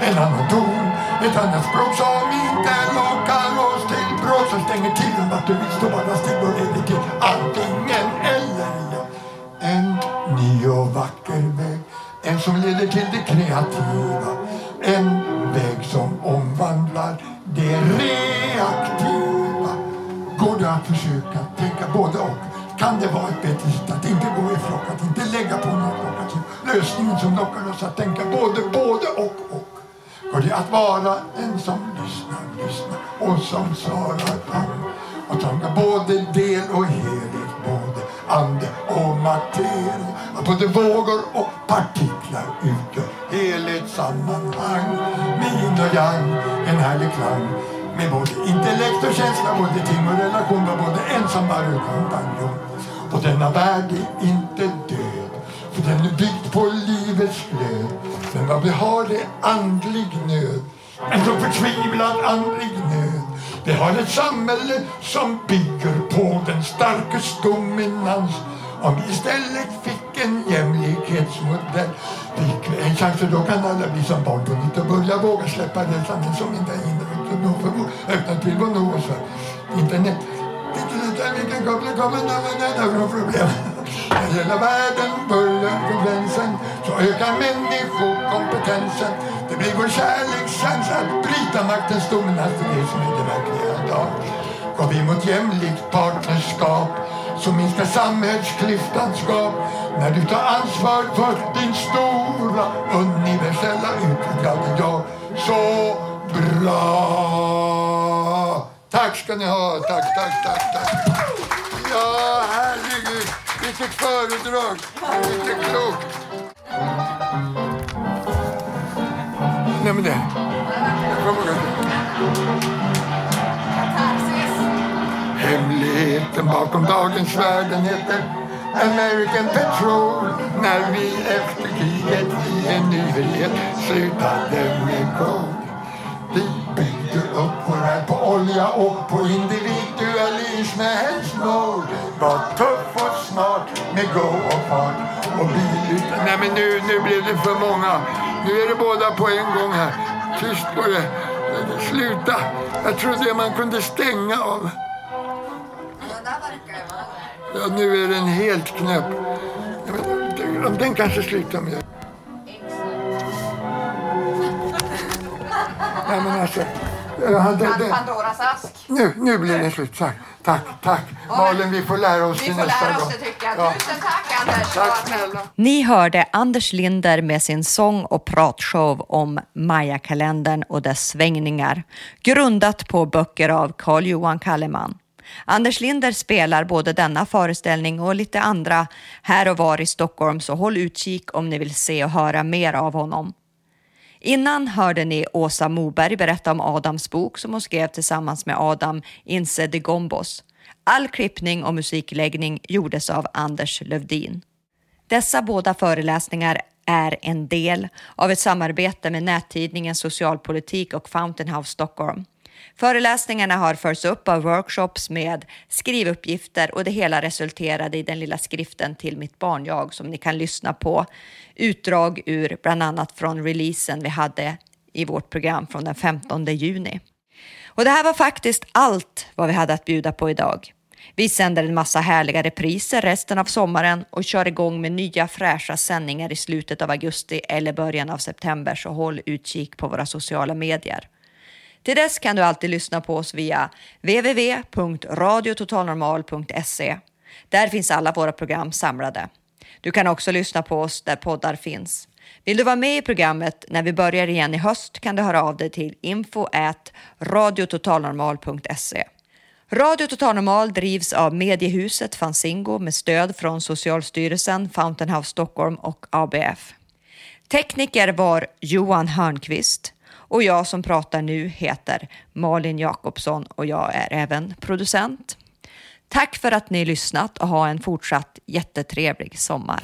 En annan ton, ett annat språk som inte lockar oss till brott som stänger till om vart du vill stå annars still det leder till antingen ny och vacker väg. En som leder till det kreativa. En väg som omvandlar det reaktiva. Går det att försöka tänka både och? Kan det vara ett bättre sätt att inte gå i flock, att inte lägga på något lock? Lösningen som lockar oss att tänka både, både och, och. Går det att vara en som lyssnar, lyssnar och som svarar an? Och tänka både del och helhet, ande och materia. Att både vågor och partiklar utgör helhetssammanhang. Med yin och yang, en härlig klang. Med både intellekt och känsla, både ting och relation var både ensam varje kompanjon. Och denna värld är inte död, för den är byggd på livets glöd. Men vad vi har är andlig nöd, en så förtvivlad andlig nöd. Vi har ett samhälle som bygger på den starkes dominans. Om vi istället fick en jämlikhetsmodell fick vi en chans, för då kan alla bli som barn på nytt och börja våga släppa rädslan som inte hinner och för vår öppna till vår nos för internet. Internet vilken koppling kommer nu med problem. När hela världen börjar på gränsen så ökar människokompetensen. Det blir vår kärlekschans att bryta maktens dominans. Det är det som är det verkliga idag. Går vi mot jämlikt partnerskap så minskar samhällsklyftans gap. När du tar ansvar för din stora universella utgång. jag. så bra! Tack ska ni ha. Tack, tack, tack, tack. Ja, här vilket föredrag. Vilket klokt. Nej, men det... Hemligheten bakom dagens världen heter American Petrol när vi efter kriget i en nyhet slutade med kol. Vi byggde upp vår värld på olja och på individualismens mål. Var tuff och smart med go och fart och bil Nej men nu, nu blev det för många. Nu är det båda på en gång här. Tyst på det. Sluta. Jag trodde man kunde stänga av. Ja, nu är den helt knäpp. Den- Den kanske slutar med. Nej, men alltså. Pandoras ask. nu, nu blir det slut. Tack, tack. tack. Malin, vi får lära oss Vi får nästa lära oss gång. det tycker jag. Ja. Tusen tack Anders. Tack snälla. Ni hörde Anders Linder med sin sång och pratshow om Maya-kalendern och dess svängningar, grundat på böcker av Carl Johan Kalleman. Anders Linder spelar både denna föreställning och lite andra här och var i Stockholm, så håll utkik om ni vill se och höra mer av honom. Innan hörde ni Åsa Moberg berätta om Adams bok som hon skrev tillsammans med Adam Inse de Gombos. All klippning och musikläggning gjordes av Anders Lövdin. Dessa båda föreläsningar är en del av ett samarbete med nättidningen Socialpolitik och Fountain House Stockholm. Föreläsningarna har följts upp av workshops med skrivuppgifter och det hela resulterade i den lilla skriften till mitt barn jag som ni kan lyssna på utdrag ur bland annat från releasen vi hade i vårt program från den 15 juni. Och det här var faktiskt allt vad vi hade att bjuda på idag. Vi sänder en massa härliga repriser resten av sommaren och kör igång med nya fräscha sändningar i slutet av augusti eller början av september så håll utkik på våra sociala medier. Till dess kan du alltid lyssna på oss via www.radiototalnormal.se. Där finns alla våra program samlade. Du kan också lyssna på oss där poddar finns. Vill du vara med i programmet när vi börjar igen i höst kan du höra av dig till info radiototalnormal.se. Radio Total Normal drivs av mediehuset Fanzingo med stöd från Socialstyrelsen, Fountain House Stockholm och ABF. Tekniker var Johan Hörnqvist och jag som pratar nu heter Malin Jakobsson och jag är även producent. Tack för att ni lyssnat och ha en fortsatt jättetrevlig sommar.